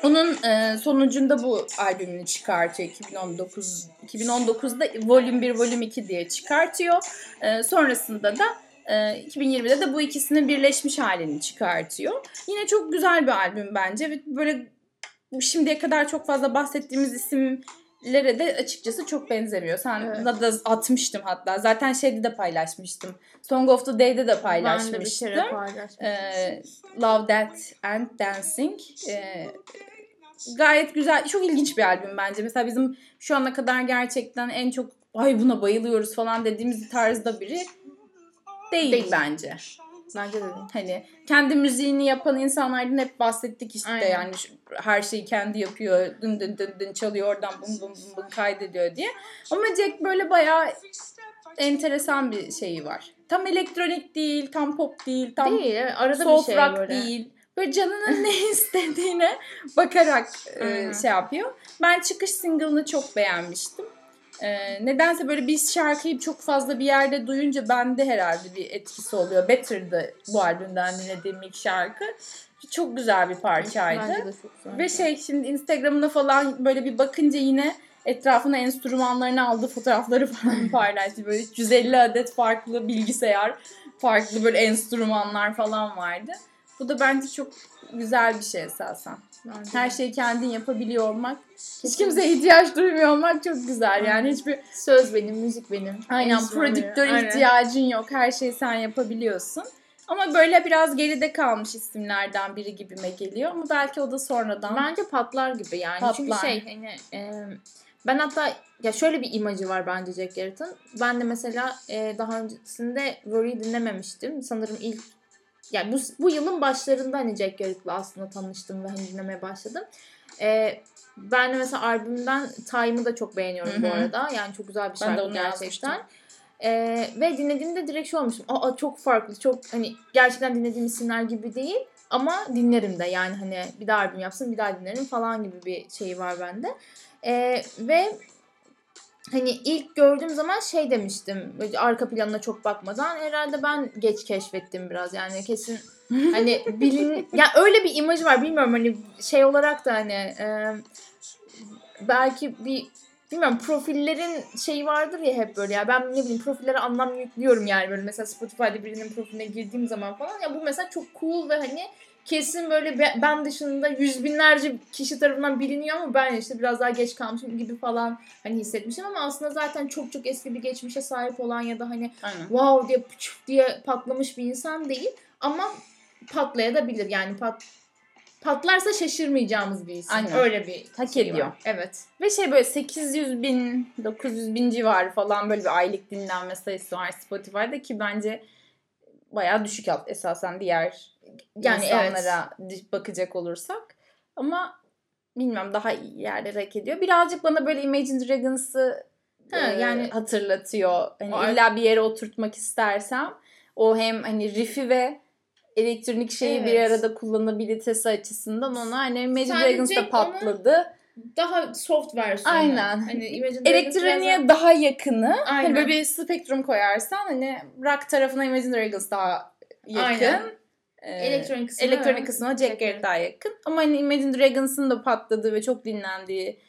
Onun e, sonucunda bu albümünü çıkartıyor 2019 2019'da Volume 1 Volume 2 diye çıkartıyor. E, sonrasında da 2020'de ee, de bu ikisinin birleşmiş halini çıkartıyor. Yine çok güzel bir albüm bence ve böyle şimdiye kadar çok fazla bahsettiğimiz isimlere de açıkçası çok benzemiyor. Sen evet. da atmıştım hatta. Zaten şeyde de paylaşmıştım. Song of the Day'de de paylaşmıştım. Ben de bir kere paylaşmıştım. Ee, Love That and Dancing. Ee, gayet güzel, çok ilginç bir albüm bence. Mesela bizim şu ana kadar gerçekten en çok ay buna bayılıyoruz falan dediğimiz tarzda biri değil, değil. bence. Bence de değil. Hani kendi müziğini yapan insanlardan hep bahsettik işte Aynen. yani her şeyi kendi yapıyor. Dın dın dın dın çalıyor oradan bum bum bum bum kaydediyor diye. Ama Jack böyle bayağı enteresan bir şeyi var. Tam elektronik değil, tam pop değil, tam değil, arada soft bir şey rock böyle. değil. Böyle canının ne istediğine bakarak e, şey yapıyor. Ben çıkış single'ını çok beğenmiştim. Ee, nedense böyle bir şarkıyı çok fazla bir yerde duyunca bende herhalde bir etkisi oluyor. Better'dı bu albümden dinlediğim ilk şarkı. Çok güzel bir parçaydı. Ve şey şimdi Instagram'da falan böyle bir bakınca yine etrafına enstrümanlarını aldı fotoğrafları falan paylaştı. Böyle 350 adet farklı bilgisayar, farklı böyle enstrümanlar falan vardı. Bu da bence çok güzel bir şey esasen. Bence. Her şeyi kendin yapabiliyor olmak. Kesinlikle. Hiç kimseye ihtiyaç duymuyor olmak çok güzel. Yani hiçbir söz benim, müzik benim. Aynen prodüktör Aynen. ihtiyacın yok. Her şeyi sen yapabiliyorsun. Ama böyle biraz geride kalmış isimlerden biri gibime geliyor. Ama belki o da sonradan. Bence patlar gibi yani. Patlar. Çünkü şey hani e, ben hatta ya şöyle bir imajı var bence Jack Garrett'ın. Ben de mesela e, daha öncesinde Worry'i dinlememiştim. Sanırım ilk yani bu, bu yılın başlarında hani Jack Garrett'la aslında tanıştım ve hani dinlemeye başladım. Ee, ben de mesela albümden Time'ı da çok beğeniyorum Hı-hı. bu arada. Yani çok güzel bir şarkı gerçekten. Ee, ve dinlediğimde direkt şey olmuştum. Aa çok farklı. Çok hani gerçekten dinlediğim isimler gibi değil. Ama dinlerim de yani hani bir daha albüm yapsın bir daha dinlerim falan gibi bir şey var bende. Ee, ve hani ilk gördüğüm zaman şey demiştim arka planına çok bakmadan herhalde ben geç keşfettim biraz. Yani kesin hani bilin ya öyle bir imaj var bilmiyorum hani şey olarak da hani e, belki bir bilmiyorum profillerin şeyi vardır ya hep böyle ya ben ne bileyim profillere anlam yüklüyorum yani böyle mesela Spotify'da birinin profiline girdiğim zaman falan ya bu mesela çok cool ve hani kesin böyle ben dışında yüz binlerce kişi tarafından biliniyor ama ben işte biraz daha geç kalmışım gibi falan hani hissetmişim ama aslında zaten çok çok eski bir geçmişe sahip olan ya da hani Aynen. wow diye diye patlamış bir insan değil ama patlayabilir yani pat patlarsa şaşırmayacağımız bir isim. Aynen. Öyle bir hak şey ediyor. Var. Evet. Ve şey böyle 800 bin 900 bin civarı falan böyle bir aylık dinlenme sayısı var Spotify'da ki bence bayağı düşük alt esasen diğer yani insanlara evet. bakacak olursak. Ama bilmiyorum daha iyi yerlere hak ediyor. Birazcık bana böyle Imagine Dragons'ı e, yani hatırlatıyor. Hani o illa bir yere oturtmak istersem o hem hani riff'i ve elektronik şeyi evet. bir arada kullanabilitesi açısından ona hani Imagine Dragons da patladı. Daha soft versiyonu. Aynen. Hani Elektroniğe biraz... daha yakını. Aynen. Hani böyle bir spektrum koyarsan hani rock tarafına Imagine Dragons daha yakın. Aynen. Ee, elektronik kısmına, elektronik kısmına Jack Garrett daha yakın. Ama hani Imagine Dragons'ın da patladığı ve çok dinlendiği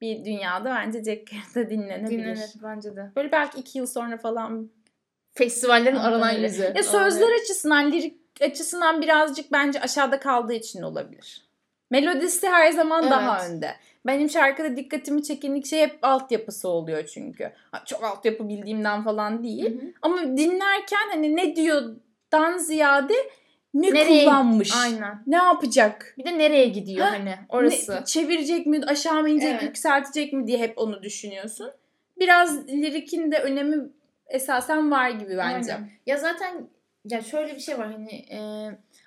bir dünyada bence Jack Garrett'e dinlenebilir. Dinlenir bence de. Böyle belki iki yıl sonra falan festivallerin aranan yüzü. Ya sözler açısından, lirik açısından birazcık bence aşağıda kaldığı için olabilir. Melodisi her zaman evet. daha önde. Benim şarkıda dikkatimi çeken ilk şey hep altyapısı oluyor çünkü. Çok altyapı bildiğimden falan değil. Hı hı. Ama dinlerken hani ne diyordan ziyade ne nereye, kullanmış? Aynen. Ne yapacak? Bir de nereye gidiyor ha, hani orası. Ne, çevirecek mi, aşağı mı inecek, evet. yükseltecek mi diye hep onu düşünüyorsun. Biraz lirikin de önemi esasen var gibi bence. Aynen. Ya zaten ya şöyle bir şey var hani e,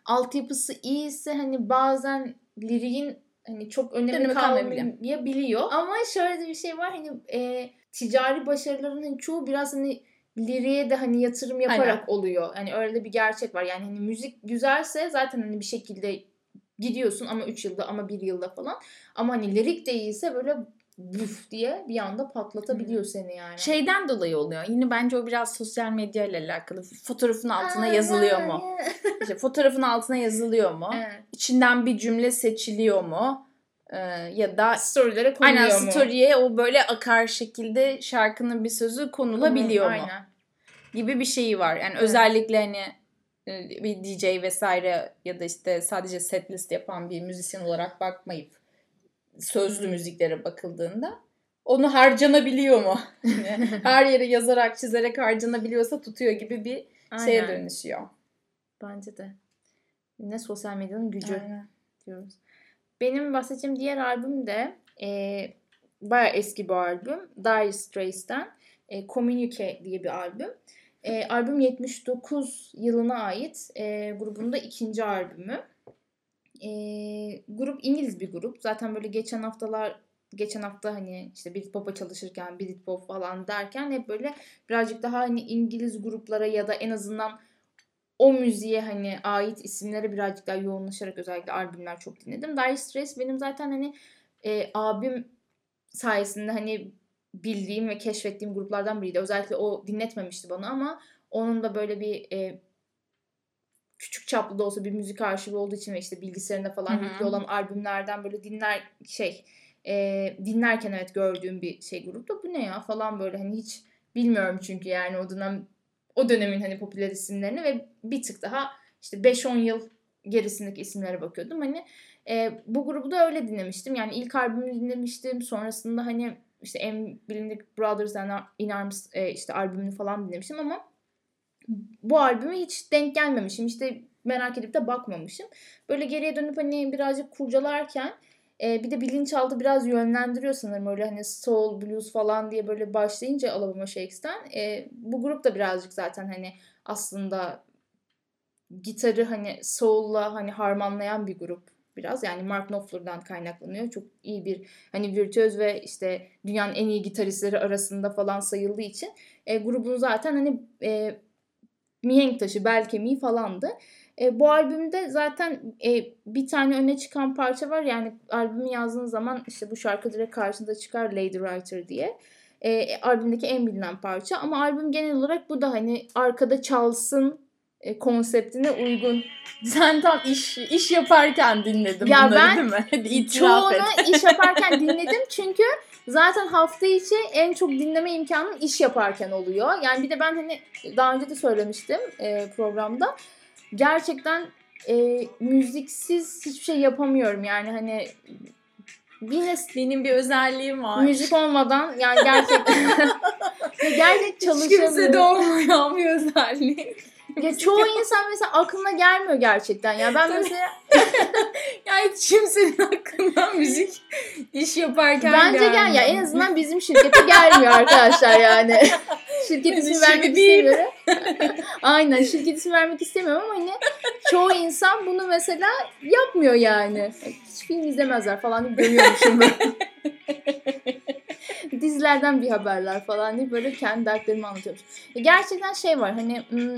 altyapısı iyiyse hani bazen liriğin hani çok önemi kalmayabiliyor. Ama şöyle de bir şey var hani e, ticari başarıların hani çoğu biraz hani liriye de hani yatırım yaparak Aynen. oluyor. Hani öyle bir gerçek var. Yani hani müzik güzelse zaten hani bir şekilde gidiyorsun ama 3 yılda ama 1 yılda falan. Ama hani lirik de iyiyse böyle buf diye bir anda patlatabiliyor seni yani. Şeyden dolayı oluyor. Yine bence o biraz sosyal medya ile alakalı. Fotoğrafın altına yazılıyor mu? işte fotoğrafın altına yazılıyor mu? Evet. İçinden bir cümle seçiliyor mu? Ee, ya da storylere konuluyor aynen, mu? story'e o böyle akar şekilde şarkının bir sözü konulabiliyor Konu, mu? Aynen. Gibi bir şeyi var. Yani evet. özellikle hani e, bir DJ vesaire ya da işte sadece setlist yapan bir müzisyen olarak bakmayıp sözlü müziklere bakıldığında onu harcanabiliyor mu? Her yere yazarak çizerek harcanabiliyorsa tutuyor gibi bir Aynen. şeye dönüşüyor. Bence de. Ne sosyal medyanın gücü Aynen. diyoruz. Benim bahsedeceğim diğer albüm de e, bayağı eski bir albüm. Dire Straits'ten e, Communique diye bir albüm. E, albüm 79 yılına ait e, grubun ikinci albümü. E, grup İngiliz bir grup. Zaten böyle geçen haftalar geçen hafta hani işte Britpop'a çalışırken Britpop falan derken hep böyle birazcık daha hani İngiliz gruplara ya da en azından o müziğe hani ait isimlere birazcık daha yoğunlaşarak özellikle albümler çok dinledim. Dire Straits benim zaten hani e, abim sayesinde hani bildiğim ve keşfettiğim gruplardan biriydi. Özellikle o dinletmemişti bana ama onun da böyle bir e, küçük çaplı da olsa bir müzik arşivi olduğu için ve işte bilgisayarında falan yüklü olan albümlerden böyle dinler şey e, dinlerken evet gördüğüm bir şey grupta bu ne ya falan böyle hani hiç bilmiyorum çünkü yani o dönem o dönemin hani popüler isimlerini ve bir tık daha işte 5-10 yıl gerisindeki isimlere bakıyordum. Hani e, bu grubu da öyle dinlemiştim. Yani ilk albümü dinlemiştim. Sonrasında hani işte en bilindik Brothers and in Arms e, işte albümünü falan dinlemiştim ama bu albüme hiç denk gelmemişim. İşte merak edip de bakmamışım. Böyle geriye dönüp hani birazcık kurcalarken e, bir de bilinçaltı biraz yönlendiriyor sanırım öyle hani soul, blues falan diye böyle başlayınca Alabama Shakes'ten. E, bu grup da birazcık zaten hani aslında gitarı hani soul'la hani harmanlayan bir grup biraz. Yani Mark Knopfler'dan kaynaklanıyor. Çok iyi bir hani virtüöz ve işte dünyanın en iyi gitaristleri arasında falan sayıldığı için e, grubun zaten hani e, mihenk taşı, bel kemiği falandı. E, bu albümde zaten e, bir tane öne çıkan parça var. Yani albümü yazdığın zaman işte bu şarkı direkt karşında çıkar Lady Writer diye. E, albümdeki en bilinen parça. Ama albüm genel olarak bu da hani arkada çalsın e, konseptine uygun. Sen tam iş iş yaparken dinledim Ya bunları ben değil mi? Hadi itiraf et. Çoğunu iş yaparken dinledim çünkü zaten hafta içi en çok dinleme imkanım iş yaparken oluyor. Yani bir de ben hani daha önce de söylemiştim e, programda. Gerçekten e, müziksiz hiçbir şey yapamıyorum. Yani hani yine Benim bir özelliğim var. müzik olmadan yani gerçekten gerçek Hiç kimsede çalışamıyorum. olmayan bir özelliğim. Ya çoğu insan mesela aklına gelmiyor gerçekten. Ya ben Tabii. mesela Hiç kimsenin hakkından müzik iş yaparken Bence gel ya en azından bizim şirkete gelmiyor arkadaşlar yani. Şirket ismi vermek istemiyorum. Aynen şirket ismi vermek istemiyorum ama hani çoğu insan bunu mesela yapmıyor yani. Hiç film izlemezler falan deyip görüyormuşum ben. Dizilerden bir haberler falan deyip böyle kendi dertlerimi anlatıyormuş. Gerçekten şey var hani hmm,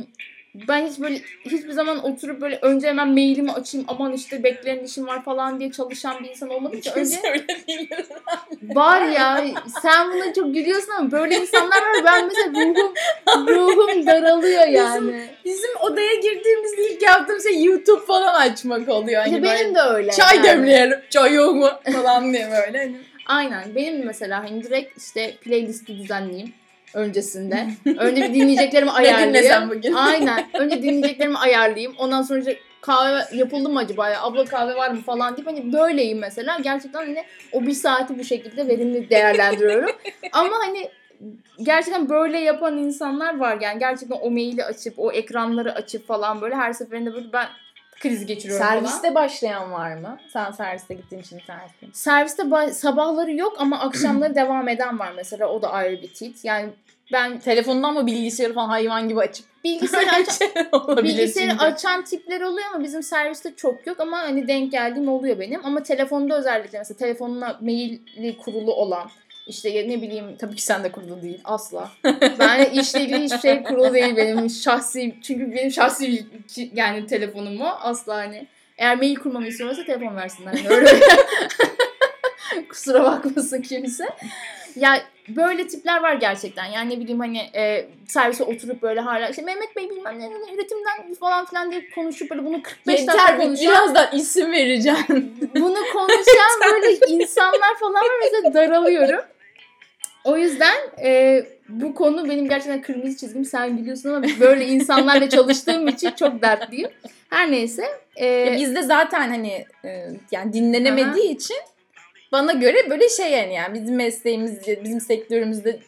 ben hiç böyle hiçbir zaman oturup böyle önce hemen mailimi açayım aman işte bekleyen işim var falan diye çalışan bir insan olmadım ki. Önce değil. Var ya sen buna çok gülüyorsun ama böyle insanlar var. Ben mesela ruhum ruhum daralıyor yani. Bizim odaya girdiğimizde ilk yaptığım şey YouTube falan açmak oluyor. Hani benim de öyle. Çay yani. demleyelim. Çay yok mu? Falan diye böyle. Hani. Aynen. Benim mesela hani direkt işte playlisti düzenleyeyim öncesinde. Önce bir dinleyeceklerimi Ne ayarlayayım. dinlesem bugün? Aynen. Önce dinleyeceklerimi ayarlayayım. Ondan sonra işte kahve yapıldı mı acaba ya? Abla kahve var mı falan deyip hani böyleyim mesela. Gerçekten hani o bir saati bu şekilde verimli değerlendiriyorum. Ama hani gerçekten böyle yapan insanlar var yani gerçekten o maili açıp o ekranları açıp falan böyle her seferinde böyle ben kriz geçiriyorum falan. Serviste başlayan var mı? Sen serviste gittiğin için serviste. Serviste ba- sabahları yok ama akşamları devam eden var mesela o da ayrı bir tit. Yani ben Telefondan mı bilgisayarı falan hayvan gibi açıp bilgisayarı açan, olabilir bilgisayarı açan tipler oluyor ama bizim serviste çok yok ama hani denk geldiğim oluyor benim. Ama telefonda özellikle mesela telefonuna maili kurulu olan işte ne bileyim Tabii ki sen de kurulu değil. asla. Ben işle ilgili hiçbir şey kurulu değil benim şahsi çünkü benim şahsi yani telefonum o asla hani eğer mail kurmamı istiyorsa telefon versinler. Yani öyle Kusura bakmasın kimse. Ya böyle tipler var gerçekten. Yani ne bileyim hani e, servise oturup böyle hala işte Mehmet Bey bilmem ne, üretimden falan filan diye konuşup böyle bunu 45 dakika Yeter konuşan, birazdan isim vereceğim. bunu konuşan böyle insanlar falan var mesela daralıyorum. O yüzden e, bu konu benim gerçekten kırmızı çizgim. Sen biliyorsun ama böyle insanlarla çalıştığım için çok dertliyim. Her neyse. E, Ya bizde zaten hani e, yani dinlenemediği için bana göre böyle şey yani, yani bizim mesleğimizde, bizim sektörümüzde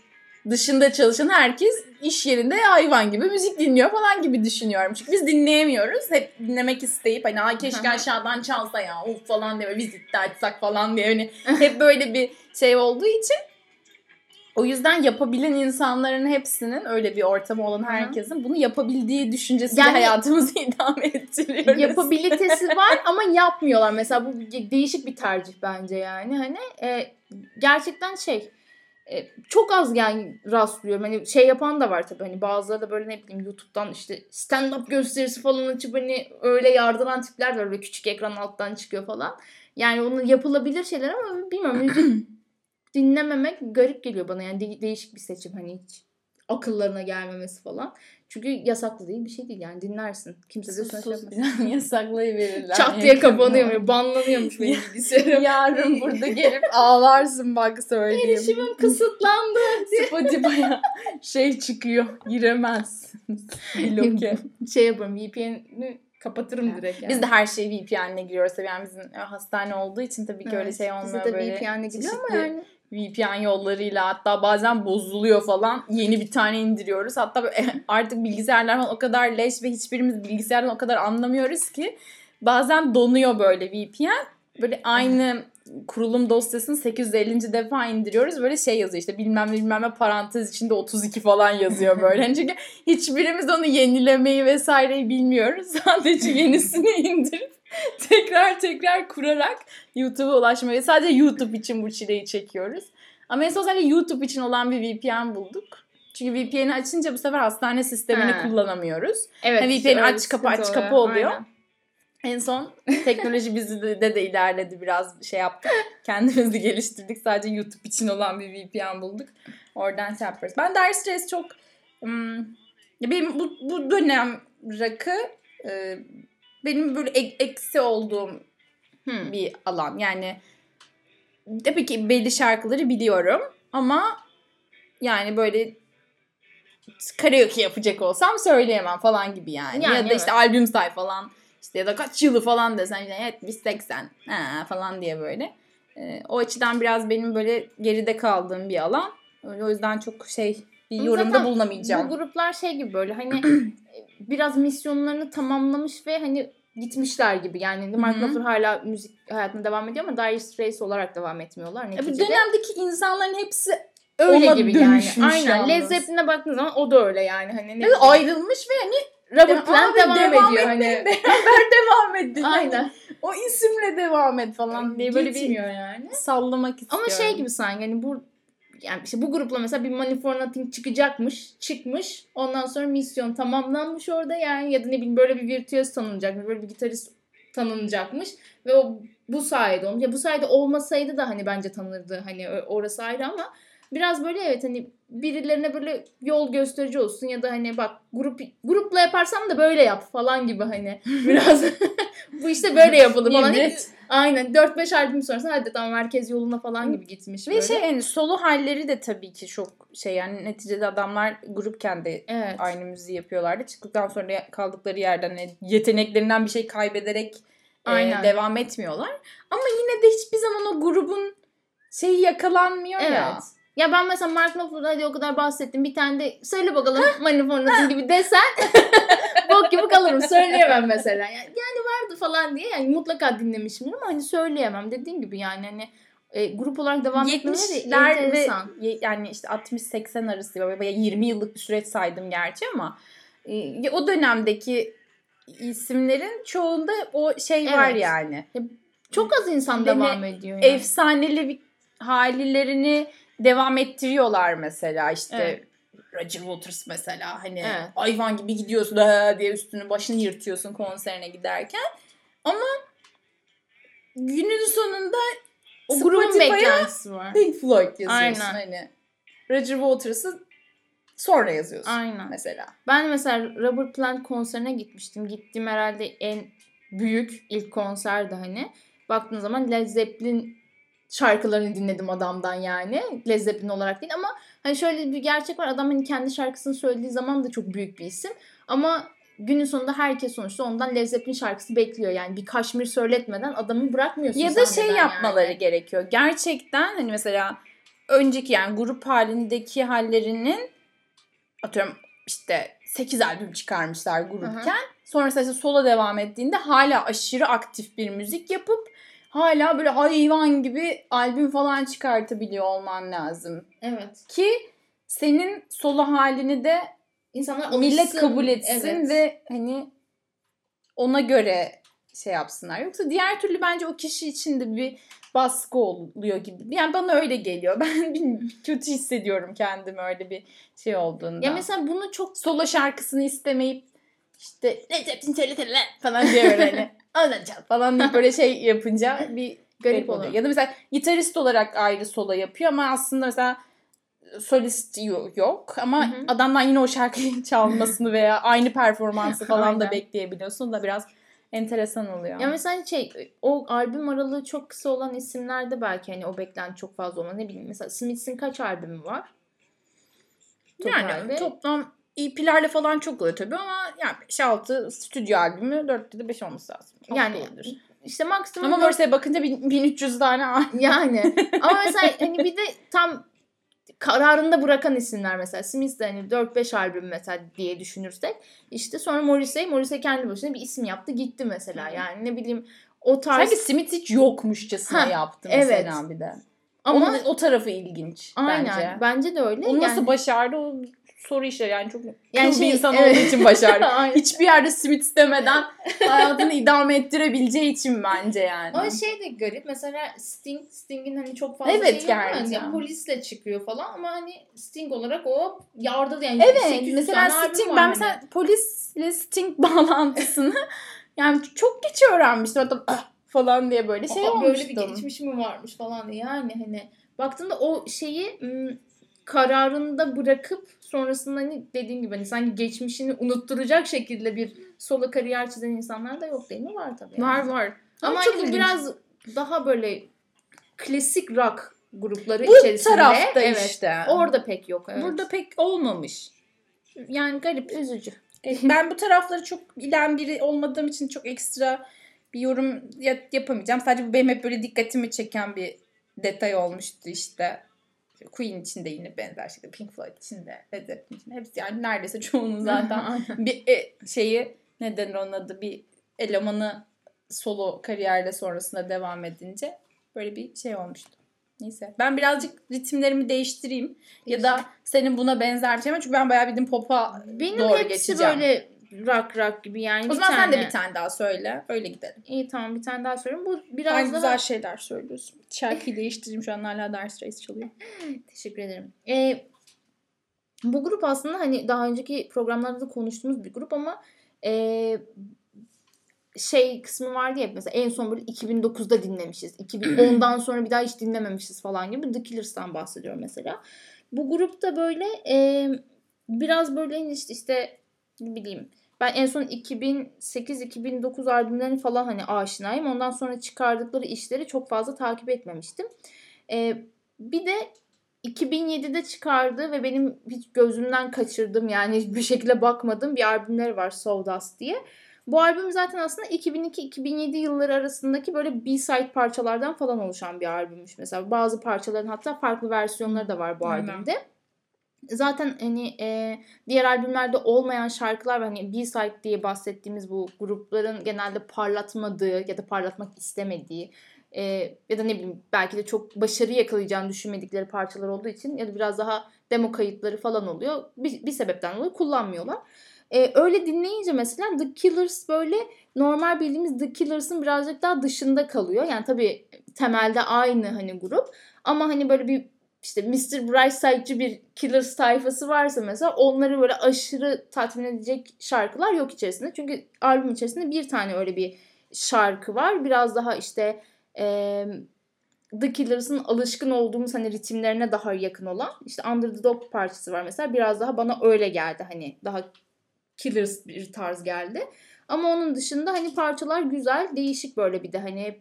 dışında çalışan herkes iş yerinde hayvan gibi müzik dinliyor falan gibi düşünüyorum. Çünkü biz dinleyemiyoruz. Hep dinlemek isteyip hani Aa, keşke aşağıdan çalsa ya uf falan diye vizitte açsak falan diye hani hep böyle bir şey olduğu için o yüzden yapabilen insanların hepsinin öyle bir ortamı olan herkesin bunu yapabildiği düşüncesiyle Yani- hayatımızı idame ettiriyoruz. yapabilitesi var ama yapmıyorlar. Mesela bu değişik bir tercih bence yani. Hani e, gerçekten şey e, çok az yani rastlıyorum. Hani şey yapan da var tabii. Hani bazıları da böyle ne bileyim YouTube'dan işte stand up gösterisi falan açıp hani öyle yardıran tipler var. Böyle küçük ekran alttan çıkıyor falan. Yani onun yapılabilir şeyler ama bilmiyorum müzik dinlememek garip geliyor bana. Yani de- değişik bir seçim hani hiç akıllarına gelmemesi falan. Çünkü yasaklı değil bir şey değil yani dinlersin. Kimse de sana şey yapmaz. yasaklayıverirler. Çat diye kapanıyor. Banlanıyormuş benim bilgisayarım. Yarın burada gelip ağlarsın bak söyleyeyim. Erişimim kısıtlandı. Spotify'a şey çıkıyor. Giremezsiniz. Bloke. Şey yaparım VPN'i kapatırım direkt yani. Biz de her şeyi VPN'le giriyoruz. Tabii yani bizim hastane olduğu için tabii ki öyle Evet, şey olmuyor. Bizde de VPN'le gidiyor ama yani. VPN yollarıyla hatta bazen bozuluyor falan. Yeni bir tane indiriyoruz. Hatta artık bilgisayarlar o kadar leş ve hiçbirimiz bilgisayardan o kadar anlamıyoruz ki bazen donuyor böyle VPN. Böyle aynı kurulum dosyasını 850. defa indiriyoruz. Böyle şey yazıyor işte bilmem bilmem ne parantez içinde 32 falan yazıyor böyle. Hani çünkü hiçbirimiz onu yenilemeyi vesaireyi bilmiyoruz. Sadece yenisini indirip tekrar tekrar kurarak YouTube'a ulaşmayı sadece YouTube için bu çileyi çekiyoruz. Ama en son sadece YouTube için olan bir VPN bulduk. Çünkü VPN'i açınca bu sefer hastane sistemini Ha. kullanamıyoruz. Evet. İşte VPN aç kapı, aç kapı oluyor. Aynen. En son teknoloji bizi de, de, de ilerledi biraz şey yaptık. Kendimizi geliştirdik. Sadece YouTube için olan bir VPN bulduk. Oradan şey yapıyoruz. Ben Dire Straits çok ya benim bu, bu dönem rakı e, benim böyle ek- eksi olduğum Hmm. bir alan. Yani tabii ki belli şarkıları biliyorum ama yani böyle karaoke yapacak olsam söyleyemem falan gibi yani. Yani ya da evet. işte albüm say falan işte ya da kaç yılı falan desen işte 70 80 ha, falan diye böyle. Ee, o açıdan biraz benim böyle geride kaldığım bir alan. Öyle o yüzden çok şey bir yorumda zaten bulunamayacağım. Bu gruplar şey gibi böyle hani biraz misyonlarını tamamlamış ve hani gitmişler gibi. Yani Mark. Knopfler hala müzik hayatına devam ediyor ama Dire Straits olarak devam etmiyorlar bu neticede. dönemdeki insanların hepsi öyle ona gibi yani. Aynen. yalnız. Led Zeppelin'e baktığın zaman o da öyle yani. Hani ne bileyim, ayrılmış ve hani Robert Plant Abi devam, ediyor hani. Beraber devam edin. Aynen. O isimle devam et falan diye böyle bir yani. sallamak istiyorum. Ama şey gibi sanki hani bu yani işte bu grupla mesela bir Money for Nothing çıkacakmış, çıkmış. Ondan sonra misyon tamamlanmış orada yani ya da ne bileyim böyle bir virtüöz tanınacakmış, böyle bir gitarist tanınacakmış ve o bu sayede olmuş. Ya bu sayede olmasaydı da hani bence tanırdı hani orası ayrı ama biraz böyle evet hani birilerine böyle yol gösterici olsun ya da hani bak grup grupla yaparsam da böyle yap falan gibi hani biraz bu işte böyle yapıldı falan. Evet. Aynen 4-5 albüm sonrasında hadi tamam herkes yoluna falan gibi gitmiş Ve böyle. şey yani solo halleri de tabii ki çok şey yani neticede adamlar grupken de evet. aynı müziği yapıyorlardı. Çıktıktan sonra kaldıkları yerden hani yeteneklerinden bir şey kaybederek e, Aynen. devam etmiyorlar. Ama yine de hiçbir zaman o grubun şeyi yakalanmıyor Evet. ya. Ya ben mesela Mark Knopfler'da hadi o kadar bahsettim. Bir tane de söyle bakalım Nothing gibi desen bok gibi kalırım. Söyleyemem mesela. Yani, yani vardı falan diye. Yani mutlaka dinlemişimdir ama hani söyleyemem. Dediğim gibi yani hani e, grup olarak devam etmeleri de 70'ler ve enteresan. ye- yani işte 60-80 arası böyle 20 yıllık bir süreç saydım gerçi ama e, o dönemdeki isimlerin çoğunda o şey var Evet. yani. Çok az insan Ve devam ediyor. Yani. Efsaneli bir halilerini devam ettiriyorlar mesela işte Evet. Roger Waters mesela hani Evet. hayvan gibi gidiyorsun "Aa!" diye üstünü başını yırtıyorsun konserine giderken ama günün sonunda o grubun beklentisi var. Pink Floyd yazıyorsun Aynen. hani. Roger Waters'ı sonra yazıyorsun Aynen. mesela. Ben mesela Robert Plant konserine gitmiştim. Gittiğim herhalde en büyük ilk konserdi hani. Baktığın zaman Led Zeppelin şarkılarını dinledim adamdan yani. Led Zeppelin olarak değil ama hani şöyle bir gerçek var. Adam hani kendi şarkısını söylediği zaman da çok büyük bir isim. Ama günün sonunda herkes sonuçta ondan Led Zeppelin şarkısı bekliyor. Yani bir kaşmir söyletmeden adamı bırakmıyorsun Ya da şey yapmaları yani. gerekiyor. Gerçekten hani mesela önceki yani grup halindeki hallerinin atıyorum işte 8 albüm çıkarmışlar grupken. Sonrasında işte solo devam ettiğinde hala aşırı aktif bir müzik yapıp hala böyle hayvan gibi albüm falan çıkartabiliyor olman lazım. Evet. Ki senin solo halini de İnsanlar millet alışsın. kabul etsin Evet. ve hani ona göre şey yapsınlar. Yoksa diğer türlü bence o kişi için de bir baskı oluyor gibi. Yani bana öyle geliyor. Ben bilmiyorum, kötü hissediyorum kendimi öyle bir şey olduğunda. Ya mesela bunu çok solo şarkısını istemeyip işte Led Zeppelin söylesene falan diyor hani. Anlatacağım falan deyip böyle şey yapınca bir garip oluyor. Ya da mesela gitarist olarak ayrı solo yapıyor ama aslında mesela solist yo- yok ama Hı hı. adamdan yine o şarkıyı çalmasını veya aynı performansı falan da bekleyebiliyorsun da biraz enteresan oluyor. Ya mesela şey o albüm aralığı çok kısa olan isimlerde belki hani o beklenti çok fazla olan ne bileyim mesela Smiths'in kaç albümü var? yani totalde. toplam EP'lerle falan çok oluyor tabii ama yani 5-6 stüdyo albümü 4'te de 5 olması lazım. Az da Yani olabilir. İşte maksimum Ama Morrissey'e bakınca bin- 1300 tane albüm. yani ama mesela hani bir de tam kararında bırakan isimler mesela Smith de hani 4-5 albüm mesela diye düşünürsek işte sonra Morrissey Morrissey kendi başına bir isim yaptı gitti mesela yani ne bileyim o tarz Sanki Smith hiç yokmuşçasına Ha, yaptı evet. mesela bir de. ama Onun o tarafı ilginç aynen bence. bence de öyle Onu nasıl yani, başardı o soru işleri yani çok Yani yani şey, bir insan evet. olduğu için başardı. Hiçbir yerde simit istemeden hayatını idame ettirebileceği için bence yani. Ama şey de garip mesela Sting, Sting'in hani çok fazla Evet, şeyi yok. Hani gerçekten. polisle çıkıyor falan ama hani Sting olarak o yardı yani Evet 800 mesela Sting ben hani. mesela polisle Sting bağlantısını yani çok geç öğrenmiştim hatta "Ah!" falan diye böyle şey Aa, olmuştum. Böyle bir geçmiş mi varmış falan diye. Yani hani baktığında o şeyi m, kararında bırakıp sonrasında hani dediğin gibi hani sanki geçmişini unutturacak şekilde bir solo kariyer çizen insanlar da yok değil mi? Var tabii. yani. Var var. Ama çok hani biraz daha böyle klasik rock grupları bu içerisinde. tarafta evet, işte. Orada pek yok. Evet. Burada pek olmamış. Yani garip. üzücü. Ben bu tarafları çok bilen biri olmadığım için çok ekstra bir yorum ya- yapamayacağım. Sadece bu benim hep böyle dikkatimi çeken bir detay olmuştu işte. Queen için de yine benzer şekilde. Pink Floyd için de. Led Zeppelin için de. Hepsi yani neredeyse çoğunun zaten bir e, şeyi ne denir onun adı bir elemanı solo kariyerle sonrasında devam edince böyle bir şey olmuştu. Neyse. Ben birazcık ritimlerimi değiştireyim. Ya da senin buna benzer bir şey mi? Çünkü ben bayağı bildiğin pop'a Benim doğru hepsi geçeceğim. böyle rock rock gibi yani. O bir zaman sen de tane- bir tane daha söyle. Öyle gidelim. İyi tamam bir tane daha söyleyeyim. Bu biraz Sen daha... güzel şeyler söylüyorsun. Şarkıyı değiştireyim şu an hala Dire Straits çalıyor. Teşekkür ederim. Ee, bu grup aslında hani daha önceki programlarda da konuştuğumuz bir grup ama e, şey kısmı vardı ya mesela en son böyle 2009'da dinlemişiz. 2010'dan sonra bir daha hiç dinlememişiz falan gibi. The Killers'tan bahsediyorum mesela. Bu grupta böyle e, biraz böyle işte, işte ne bileyim ben en son 2008-2009 albümlerini falan hani aşinayım. Ondan sonra çıkardıkları işleri çok fazla takip etmemiştim. Ee, bir de 2007'de çıkardı ve benim hiç gözümden kaçırdım yani hiçbir şekilde bakmadığım bir albümleri var Sawdust diye. Bu albüm zaten aslında 2002-2007 yılları arasındaki böyle B-side parçalardan falan oluşan bir albümmüş mesela. Bazı parçaların hatta farklı versiyonları da var bu Aynen. albümde. Zaten hani e, diğer albümlerde olmayan şarkılar hani B-side diye bahsettiğimiz bu grupların genelde parlatmadığı ya da parlatmak istemediği e, ya da ne bileyim belki de çok başarı yakalayacağını düşünmedikleri parçalar olduğu için ya da biraz daha demo kayıtları falan oluyor. Bir, bir sebepten dolayı kullanmıyorlar. E, öyle dinleyince mesela The Killers böyle normal bildiğimiz The Killers'ın birazcık daha dışında kalıyor. Yani tabii temelde aynı hani grup ama hani böyle bir işte Mr. Brightside bir Killers tayfası varsa mesela onları böyle aşırı tatmin edecek şarkılar yok içerisinde. Çünkü albüm içerisinde bir tane öyle bir şarkı var. Biraz daha işte e, The Killers'ın alışkın olduğumuz hani ritimlerine daha yakın olan işte Under the Dog parçası var mesela. Biraz daha bana öyle geldi hani daha Killers bir tarz geldi. Ama onun dışında hani parçalar güzel, değişik böyle bir de hani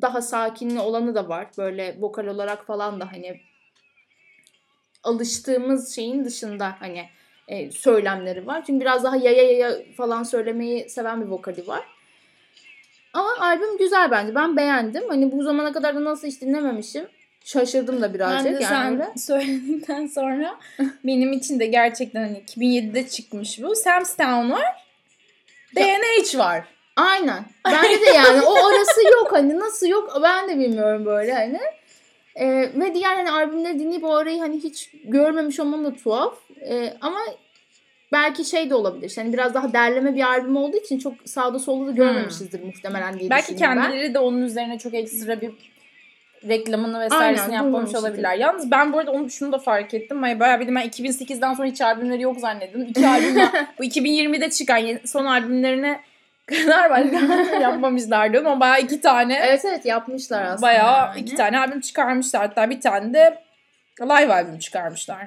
daha sakinli olanı da var. Böyle vokal olarak falan da hani alıştığımız şeyin dışında hani e, söylemleri var. Çünkü biraz daha yaya yaya falan söylemeyi seven bir vokali var. Ama albüm güzel bence. Ben beğendim. Hani bu zamana kadar da nasıl hiç dinlememişim. Şaşırdım da birazcık. Ben de yani sen öyle. söylediğinden sonra benim için de gerçekten hani 2007'de çıkmış bu. Sam's Town var. DNH var. Aynen. Bence de yani o arası yok hani nasıl yok ben de bilmiyorum böyle hani. Ee, ve diğer hani albümleri dinleyip o arayı hani hiç görmemiş olmam da tuhaf. Ee, ama belki şey de olabilir. Yani biraz daha derleme bir albüm olduğu için çok sağda solda da görmemişizdir muhtemelen diye Belki düşünüyorum ben. kendileri de onun üzerine çok ekstra bir reklamını vesairesini Aynen, yapmamış olabilirler. Yalnız ben bu arada onu şunu da fark ettim. Hani bayağı bildim ben 2008'den sonra hiç albümleri yok zannettim. İki albüm bu 2020'de çıkan son albümlerine kadar var. yapmamışlar diyorum ama bayağı iki tane Evet evet yapmışlar aslında. bayağı yani. iki tane albüm çıkarmışlar. Hatta bir tane de live albüm çıkarmışlar.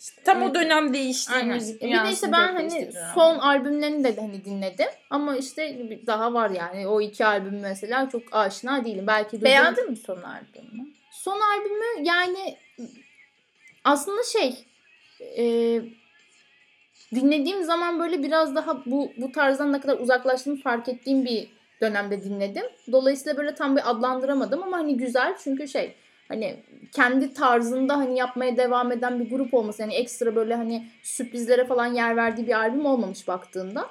İşte tam o Evet. dönem değişti Aynen. müzik Bir de işte ben hani son albümlerini de hani dinledim. Ama işte daha var yani. O iki albüm mesela çok aşina değilim. Belki duydum- Beğendin mi son albümü? Son albümü yani aslında şey e, dinlediğim zaman böyle biraz daha bu bu tarzdan ne kadar uzaklaştığımı fark ettiğim bir dönemde dinledim. Dolayısıyla böyle tam bir adlandıramadım ama hani güzel çünkü şey hani kendi tarzında hani yapmaya devam eden bir grup olması yani ekstra böyle hani sürprizlere falan yer verdiği bir albüm olmamış baktığında.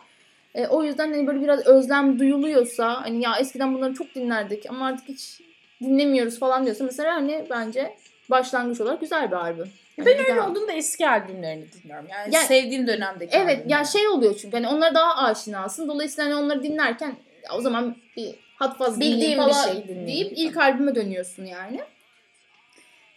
E, o yüzden hani böyle biraz özlem duyuluyorsa hani ya eskiden bunları çok dinlerdik ama artık hiç dinlemiyoruz falan diyorsa mesela hani bence başlangıç olarak güzel bir albüm. Yani ben öyle daha... olduğunda eski albümlerini dinliyorum. Yani, yani sevdiğim dönemdeki Evet albümler. yani şey oluyor çünkü hani onlara daha aşinasın. Dolayısıyla hani onları dinlerken o zaman bir hat fazla bildiğim bir şey deyip ilk albüme dönüyorsun yani.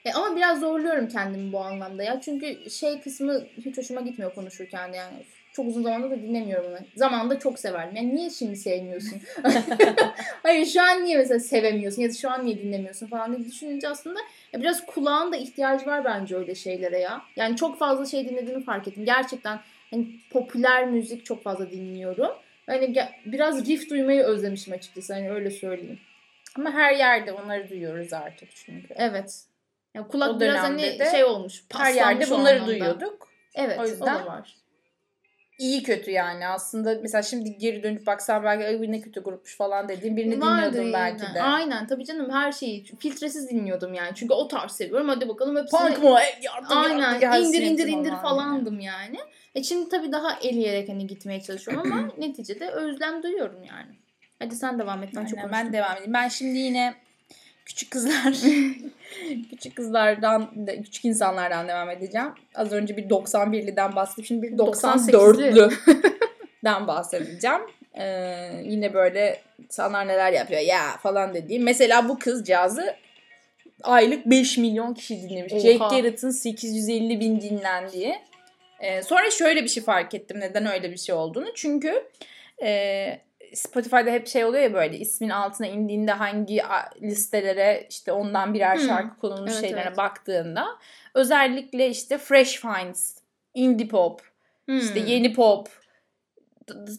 E ama biraz zorluyorum kendimi bu anlamda ya. Çünkü şey kısmı hiç hoşuma gitmiyor konuşurken yani. Çok uzun zamandır da dinlemiyorum onu. Zamanında çok severdim. Yani niye şimdi sevmiyorsun? Hayır şu an niye mesela sevemiyorsun ya da şu an niye dinlemiyorsun falan diye düşününce aslında ya biraz kulağın da ihtiyacı var bence öyle şeylere ya. Yani çok fazla şey dinlediğimi fark ettim. Gerçekten hani popüler müzik çok fazla dinliyorum. Hani biraz riff duymayı özlemişim açıkçası. Hani öyle söyleyeyim. Ama her yerde onları duyuyoruz artık çünkü. Evet. Yani kulak o biraz hani şey olmuş. Her yerde bunları duyuyorduk. Evet o, yüzden, o da var. İyi kötü yani aslında mesela şimdi geri dönüp baksan belki ay ne kötü grupmuş falan dediğim birini Vardı dinliyordum belki de. Aynen tabii canım her şeyi filtresiz dinliyordum yani. Çünkü o tarz seviyorum hadi bakalım hepsini. Punk mu? Yardım, Aynen yardım, indir indir indir falandım yani. yani. E şimdi tabii daha eleyerek hani gitmeye çalışıyorum ama neticede özlem duyuyorum yani. Hadi sen devam et ben Aynen, çok Ben devam edeyim. Ben şimdi yine küçük kızlar küçük kızlardan küçük insanlardan devam edeceğim. Az önce bir 91'liden bahsettim. Şimdi bir 94'lüden bahsedeceğim. Ee, yine böyle insanlar neler yapıyor ya falan dediğim. Mesela bu kızcağızı aylık 5 milyon kişi dinlemiş. Oha. Jake Garrett'ın 850 bin dinlendiği. Ee, sonra şöyle bir şey fark ettim neden öyle bir şey olduğunu. Çünkü e, Spotify'da hep şey oluyor ya böyle ismin altına indiğinde hangi listelere işte ondan birer hmm. şarkı konulmuş evet, şeylere evet. baktığında özellikle işte fresh finds, indie pop, hmm. işte yeni pop,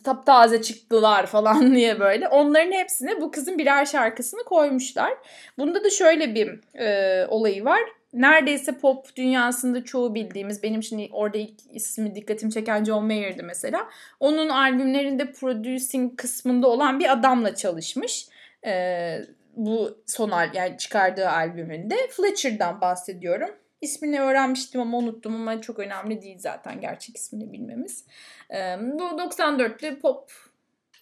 taptaze çıktılar falan diye böyle. Onların hepsine bu kızın birer şarkısını koymuşlar. Bunda da şöyle bir e, olayı var neredeyse pop dünyasında çoğu bildiğimiz benim şimdi orada ilk ismi dikkatimi çeken John Mayer'dı mesela. Onun albümlerinde producing kısmında olan bir adamla çalışmış. Ee, bu son al yani çıkardığı albümünde Fletcher'dan bahsediyorum. İsmini öğrenmiştim ama unuttum ama çok önemli değil zaten gerçek ismini bilmemiz. Ee, bu 94'lü pop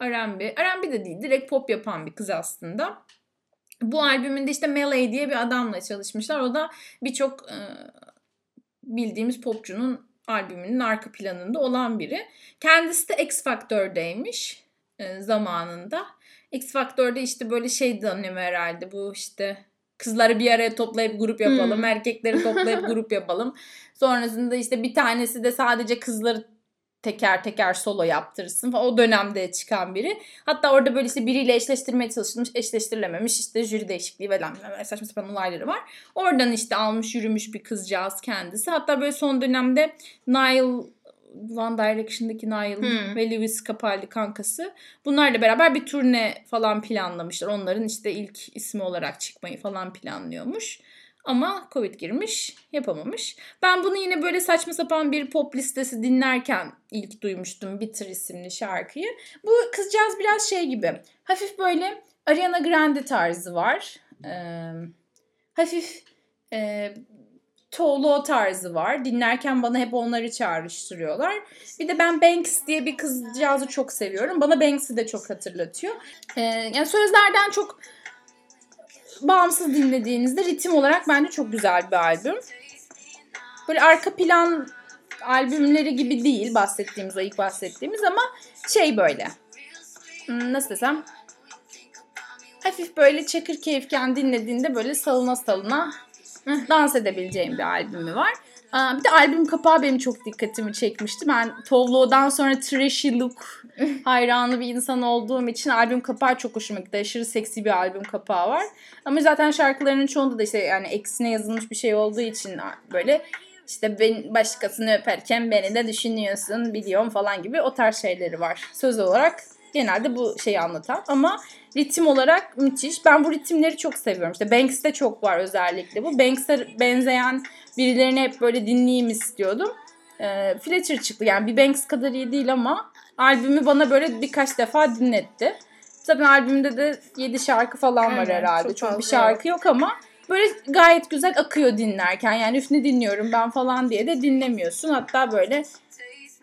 R&B. R&B de değil direkt pop yapan bir kız aslında. Bu albümünde işte Melee diye bir adamla çalışmışlar. O da birçok e, bildiğimiz popçunun albümünün arka planında olan biri. Kendisi de X Factor'daymış e, zamanında. X Factor'da işte böyle şey dönemi herhalde bu işte kızları bir araya toplayıp grup yapalım, hmm. erkekleri toplayıp grup yapalım. Sonrasında işte bir tanesi de sadece kızları teker teker solo yaptırırsın falan. O dönemde çıkan biri. Hatta orada böyle işte biriyle eşleştirmeye çalışılmış, eşleştirilememiş. işte jüri değişikliği falan saçma sapan olayları var. Oradan işte almış yürümüş bir kızcağız kendisi. Hatta böyle son dönemde Nile One Direction'daki Niall hmm. ve Lewis Capaldi kankası. Bunlarla beraber bir turne falan planlamışlar. Onların işte ilk ismi olarak çıkmayı falan planlıyormuş. Ama Covid girmiş, yapamamış. Ben bunu yine böyle saçma sapan bir pop listesi dinlerken ilk duymuştum Bitter isimli şarkıyı. Bu kızcağız biraz şey gibi. Hafif böyle Ariana Grande tarzı var. Ee, hafif e, Tolo tarzı var. Dinlerken bana hep onları çağrıştırıyorlar. Bir de ben Banks diye bir kızcağızı çok seviyorum. Bana Banks'i de çok hatırlatıyor. Ee, yani sözlerden çok bağımsız dinlediğinizde ritim olarak bence çok güzel bir albüm. Böyle arka plan albümleri gibi değil bahsettiğimiz o ilk bahsettiğimiz ama şey böyle hmm, nasıl desem hafif böyle çakır keyifken dinlediğinde böyle salına salına dans edebileceğim bir albümü var. Bir de albüm kapağı benim çok dikkatimi çekmişti. Ben Tovlo'dan sonra trashy look hayranı bir insan olduğum için albüm kapağı çok hoşuma gitti. Aşırı seksi bir albüm kapağı var. Ama zaten şarkılarının çoğunda da işte yani eksine yazılmış bir şey olduğu için böyle işte ben başkasını öperken beni de düşünüyorsun biliyorum falan gibi o tarz şeyleri var. Söz olarak genelde bu şeyi anlatan ama ritim olarak müthiş. Ben bu ritimleri çok seviyorum. İşte Banks'te çok var özellikle bu. Banks'e benzeyen birilerini hep böyle dinleyeyim istiyordum. E, Fletcher çıktı yani bir Banks kadar iyi değil ama albümü bana böyle birkaç defa dinletti. Zaten albümde de 7 şarkı falan var herhalde. Çok, çok bir şarkı yok ama böyle gayet güzel akıyor dinlerken. Yani üf ne dinliyorum ben falan diye de dinlemiyorsun. Hatta böyle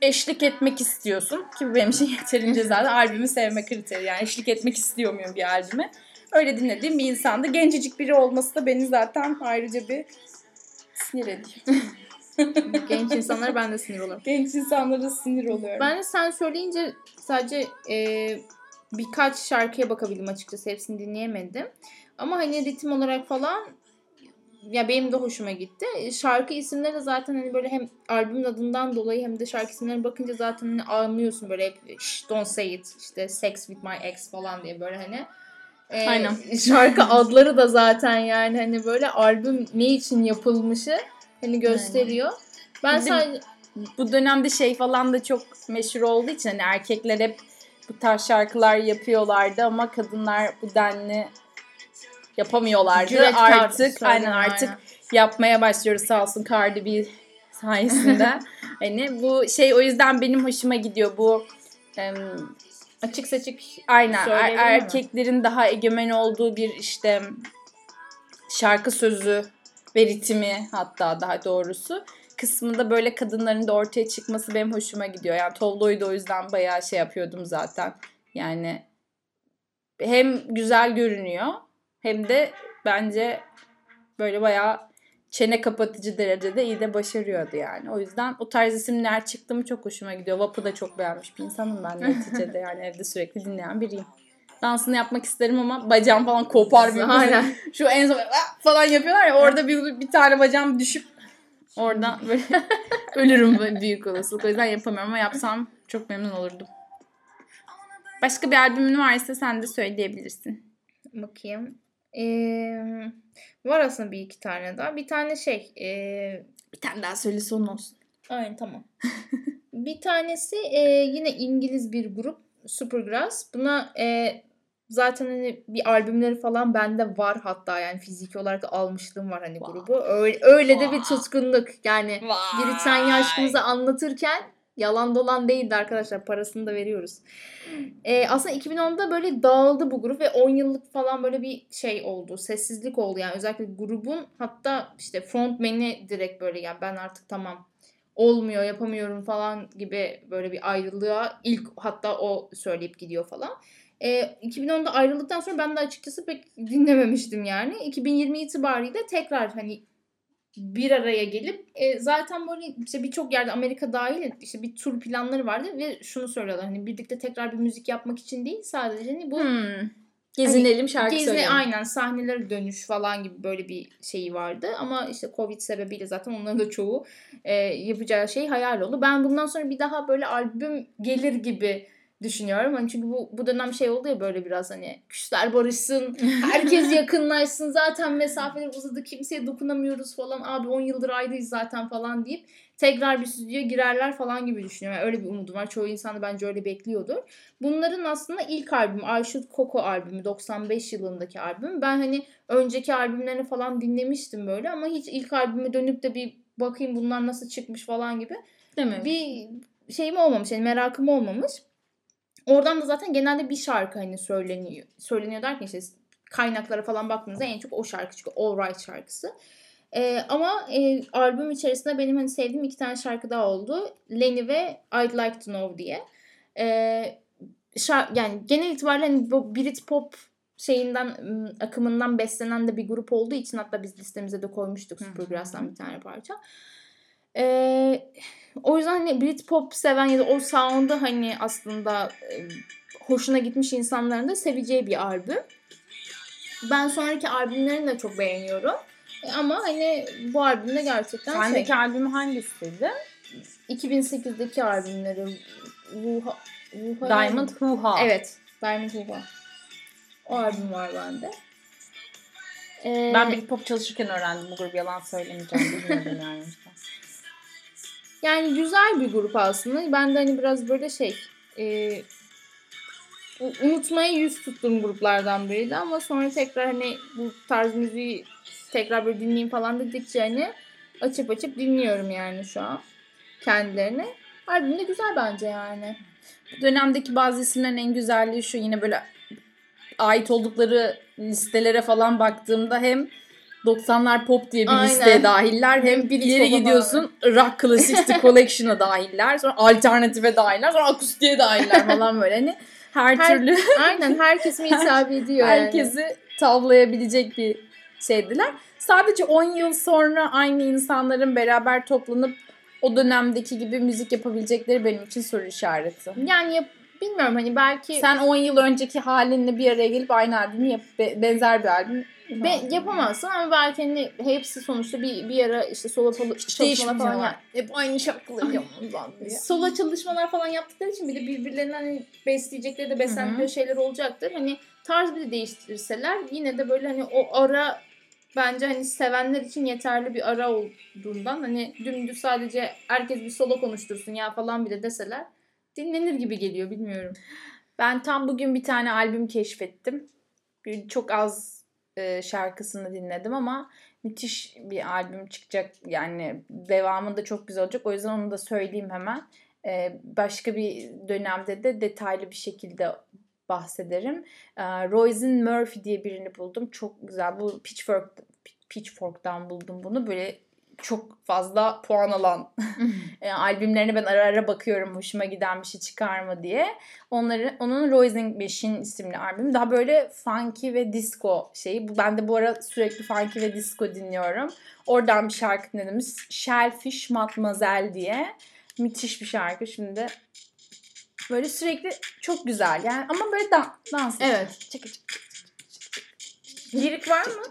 eşlik etmek istiyorsun. Ki benim için yeterince zaten albümü sevme kriteri. Yani eşlik etmek istiyor muyum bir albüme? Öyle dinlediğim bir insandı. Gencecik biri olması da beni zaten ayrıca bir sinir ediyor. Genç insanlara ben de sinir oluyorum. Genç insanlara sinir oluyorum. Ben de sen söyleyince sadece e, birkaç şarkıya bakabildim açıkçası. Hepsini dinleyemedim. Ama hani ritim olarak falan ya benim de hoşuma gitti. Şarkı isimleri de zaten hani böyle hem albümün adından dolayı hem de şarkı isimlerine bakınca zaten hani anlıyorsun böyle hep don't say it işte sex with my ex falan diye böyle hani. Ee, Aynen. Şarkı adları da zaten yani hani böyle albüm ne için yapılmışı hani gösteriyor. Ben Bir de- sadece bu dönemde şey falan da çok meşhur olduğu için hani erkekler hep bu tarz şarkılar yapıyorlardı ama kadınlar bu denli yapamıyorlardı. Cüretkar artık aynen artık aynen. yapmaya başlıyoruz sağ olsun Cardi B sayesinde. hani bu şey o yüzden benim hoşuma gidiyor bu açık seçik aynen er- Söyleyelim mi? erkeklerin daha egemen olduğu bir işte şarkı sözü ve ritmi hatta daha doğrusu kısmında böyle kadınların da ortaya çıkması benim hoşuma gidiyor. Yani Tovlo'yu da o yüzden bayağı şey yapıyordum zaten. Yani hem güzel görünüyor hem de bence böyle bayağı çene kapatıcı derecede iyi de başarıyordu yani. O yüzden o tarz isimler çıktı mı çok hoşuma gidiyor. Vap'ı da çok beğenmiş bir insanım ben neticede yani evde sürekli dinleyen biriyim. Dansını yapmak isterim ama bacağım falan kopar. bir Aynen. Şu en son "Ah!" falan yapıyorlar ya orada bir, bir tane bacağım düşüp oradan böyle ölürüm böyle büyük olasılık. O yüzden yapamıyorum ama yapsam çok memnun olurdum. Başka bir albümün varsa sen de söyleyebilirsin. Bakayım. Ee, var aslında bir iki tane daha. Bir tane şey. ee, Bir tane daha söyle son olsun. aynen tamam. bir tanesi ee, yine İngiliz bir grup. Supergrass. Buna ee, zaten hani bir albümleri falan bende var hatta yani fiziki olarak almışlığım var hani Vay. grubu. Öyle, öyle de bir Vay. tutkunluk. Yani Britanya aşkımızı anlatırken yalan dolan değildi arkadaşlar. Parasını da veriyoruz. Ee, aslında 2010'da böyle dağıldı bu grup ve 10 yıllık falan böyle bir şey oldu. Sessizlik oldu yani. Özellikle grubun hatta işte frontmeni direkt böyle yani ben artık tamam olmuyor yapamıyorum falan gibi böyle bir ayrılığa ilk hatta o söyleyip gidiyor falan. Ee, 2010'da ayrıldıktan sonra ben de açıkçası pek dinlememiştim yani. 2020 itibariyle tekrar hani bir araya gelip e, zaten böyle işte birçok yerde Amerika dahil işte bir tur planları vardı ve şunu söylüyorlar hani birlikte tekrar bir müzik yapmak için değil sadece hani bu Hmm. Gezinelim şarkı Gezine söyleyelim. aynen sahnelere dönüş falan gibi böyle bir şeyi vardı. Ama işte Covid sebebiyle zaten onların da çoğu e, yapacağı şey hayal oldu. Ben bundan sonra bir daha böyle albüm gelir gibi düşünüyorum. Hani çünkü bu, bu dönem şey oldu ya böyle biraz hani küsler barışsın, herkes yakınlaşsın. Zaten mesafeler uzadı, kimseye dokunamıyoruz falan. Abi 10 yıldır ayrıyız zaten falan deyip tekrar bir stüdyoya girerler falan gibi düşünüyorum. Yani öyle bir umudum var. Çoğu insan da bence öyle bekliyordur. Bunların aslında ilk albümü Should Coco albümü 95 yılındaki albüm. Ben hani önceki albümlerini falan dinlemiştim böyle ama hiç ilk albüme dönüp de bir bakayım bunlar nasıl çıkmış falan gibi Değil mi? bir şeyim olmamış. Yani merakım olmamış. Oradan da zaten genelde bir şarkı hani söyleniyor. Söyleniyor derken işte kaynaklara falan baktığınızda en çok o şarkı çıkıyor. All Right şarkısı. Ee, ama e, albüm içerisinde benim hani sevdiğim iki tane şarkı daha oldu. Lenny ve I'd Like to Know diye. Ee, şar- yani genel itibariyle hani bu Brit pop şeyinden ım, akımından beslenen de bir grup olduğu için hatta biz listemize de koymuştuk. Supergrass'tan bir tane parça. Ee, o yüzden hani Brit pop seven ya da o sound'u hani aslında e, hoşuna gitmiş insanların da seveceği bir albüm. Ben sonraki albümlerini de çok beğeniyorum. E, Ama hani bu albümde gerçekten şey, Sendeki albüm hangisiydi? 2008'deki albümleri Ruha, Ruha Diamond Huha. Evet. Diamond Ruha. O albüm var bende. Ee, Ben bir pop çalışırken öğrendim bu grubu yalan söylemeyeceğim. Bilmiyordum yani. Yani güzel bir grup aslında. Ben de hani biraz böyle şey e, unutmaya yüz tuttuğum gruplardan biriydi ama sonra tekrar hani bu tarz müziği tekrar böyle dinleyeyim falan dedikçe hani açıp açıp dinliyorum yani şu an kendilerini. Albüm de güzel bence yani. Bu dönemdeki bazı isimlerin en güzelliği şu yine böyle ait oldukları listelere falan baktığımda hem 90'lar pop diye bir Aynen. listeye dahiller hem Brit ileri gidiyorsun rock classics the collection'a dahiller sonra alternatife dahiller sonra akustiğe dahiller falan böyle hani her, Her- türlü Aynen her kesime hitap ediyor yani. herkesi tavlayabilecek bir şeydiler. sadece 10 yıl sonra aynı insanların beraber toplanıp o dönemdeki gibi müzik yapabilecekleri benim için soru işareti. Yani yap, bilmiyorum hani belki Sen 10 yıl önceki halinle bir araya gelip aynı albümü yap, be- benzer bir albüm be, yapamazsın ama belki hani hepsi sonuçta bir bir ara işte solo polo- çalışmalar falan yap. Hep aynı şarkıları yapmamızdan diye. Solo çalışmalar falan yaptıkları için bir de birbirlerinden hani besleyecekleri de beslendikleri şeyler olacaktır. Hani tarz bir de değiştirirseler yine de böyle hani o ara bence hani sevenler için yeterli bir ara olduğundan hani dümdüz sadece herkes bir solo konuştursun ya falan bile deseler dinlenir gibi geliyor bilmiyorum. Ben tam bugün bir tane albüm keşfettim. Çok az şarkısını dinledim ama müthiş bir albüm çıkacak. Yani devamı da çok güzel olacak. O yüzden onu da söyleyeyim hemen. Başka bir dönemde de detaylı bir şekilde bahsederim. E, Murphy diye birini buldum. Çok güzel. Bu Pitchfork Pitchfork'tan buldum bunu. Böyle çok fazla puan alan e, albümlerine ben ara ara bakıyorum hoşuma giden bir şey çıkar mı diye. Onları onun Rising Machine isimli albüm. Daha böyle funky ve disco şeyi. Ben de bu ara sürekli funky ve disco dinliyorum. Oradan bir şarkı dinledim. Shellfish Mademoiselle diye. Müthiş bir şarkı şimdi. Böyle sürekli çok güzel yani ama böyle dan dans. Evet. Çıkı çıkı Lirik var mı?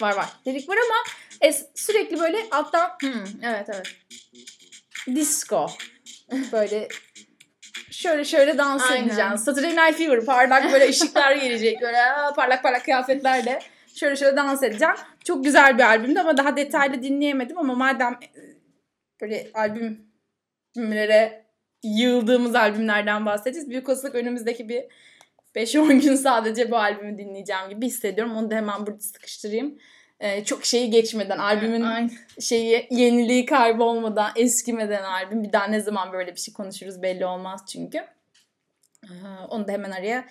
Var var. Lirik var ama es- sürekli böyle alttan Hmm, evet evet. disco. Böyle şöyle şöyle dans Aynen. edeceğim. Saturday Night Fever parlak böyle ışıklar gelecek. Böyle aa, parlak parlak kıyafetlerle şöyle şöyle dans edeceğim. Çok güzel bir albümdü ama daha detaylı dinleyemedim ama madem e, böyle albümlere yığıldığımız albümlerden bahsedeceğiz. Büyük olasılık önümüzdeki bir 5-10 gün sadece bu albümü dinleyeceğim gibi hissediyorum. Onu da hemen burada sıkıştırayım. Ee, çok şeyi geçmeden albümün Aynen. şeyi yeniliği kaybolmadan eskimeden albüm bir daha ne zaman böyle bir şey konuşuruz belli olmaz çünkü. Ee, Onu da hemen araya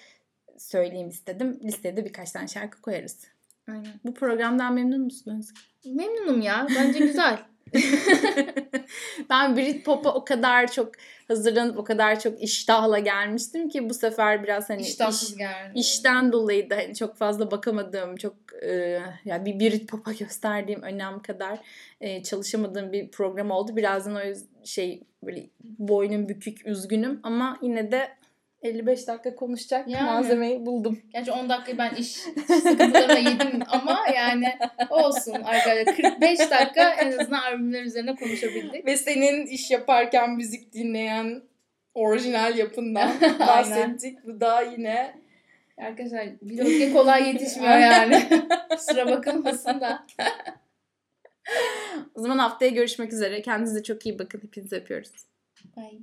söyleyeyim istedim. Listeye de birkaç tane şarkı koyarız. Aynen. Bu programdan memnun musunuz? Memnunum ya. Bence güzel. ben Britpop'a o kadar çok hazırlanıp o kadar çok iştahla gelmiştim ki bu sefer biraz hani İştahsız iş- geldi. işten dolayı da hani çok fazla bakamadığım, çok e, yani bir Britpop'a gösterdiğim önem kadar e, çalışamadığım bir program oldu. Birazdan o şey böyle boynum bükük, üzgünüm ama yine de 55 dakika konuşacak Yani. malzemeyi buldum. Gerçi 10 dakika ben iş sıkıntılarına yedim ama yani olsun arkadaşlar. 45 dakika en azından albümler üzerine konuşabildik. Ve senin iş yaparken müzik dinleyen orijinal yapından bahsettik. Bu da yine Arkadaşlar vlogge kolay yetişmiyor yani. Kusura bakılmasın da. o zaman haftaya görüşmek üzere. Kendinize çok iyi bakın. Hepinizi öpüyoruz. Bye.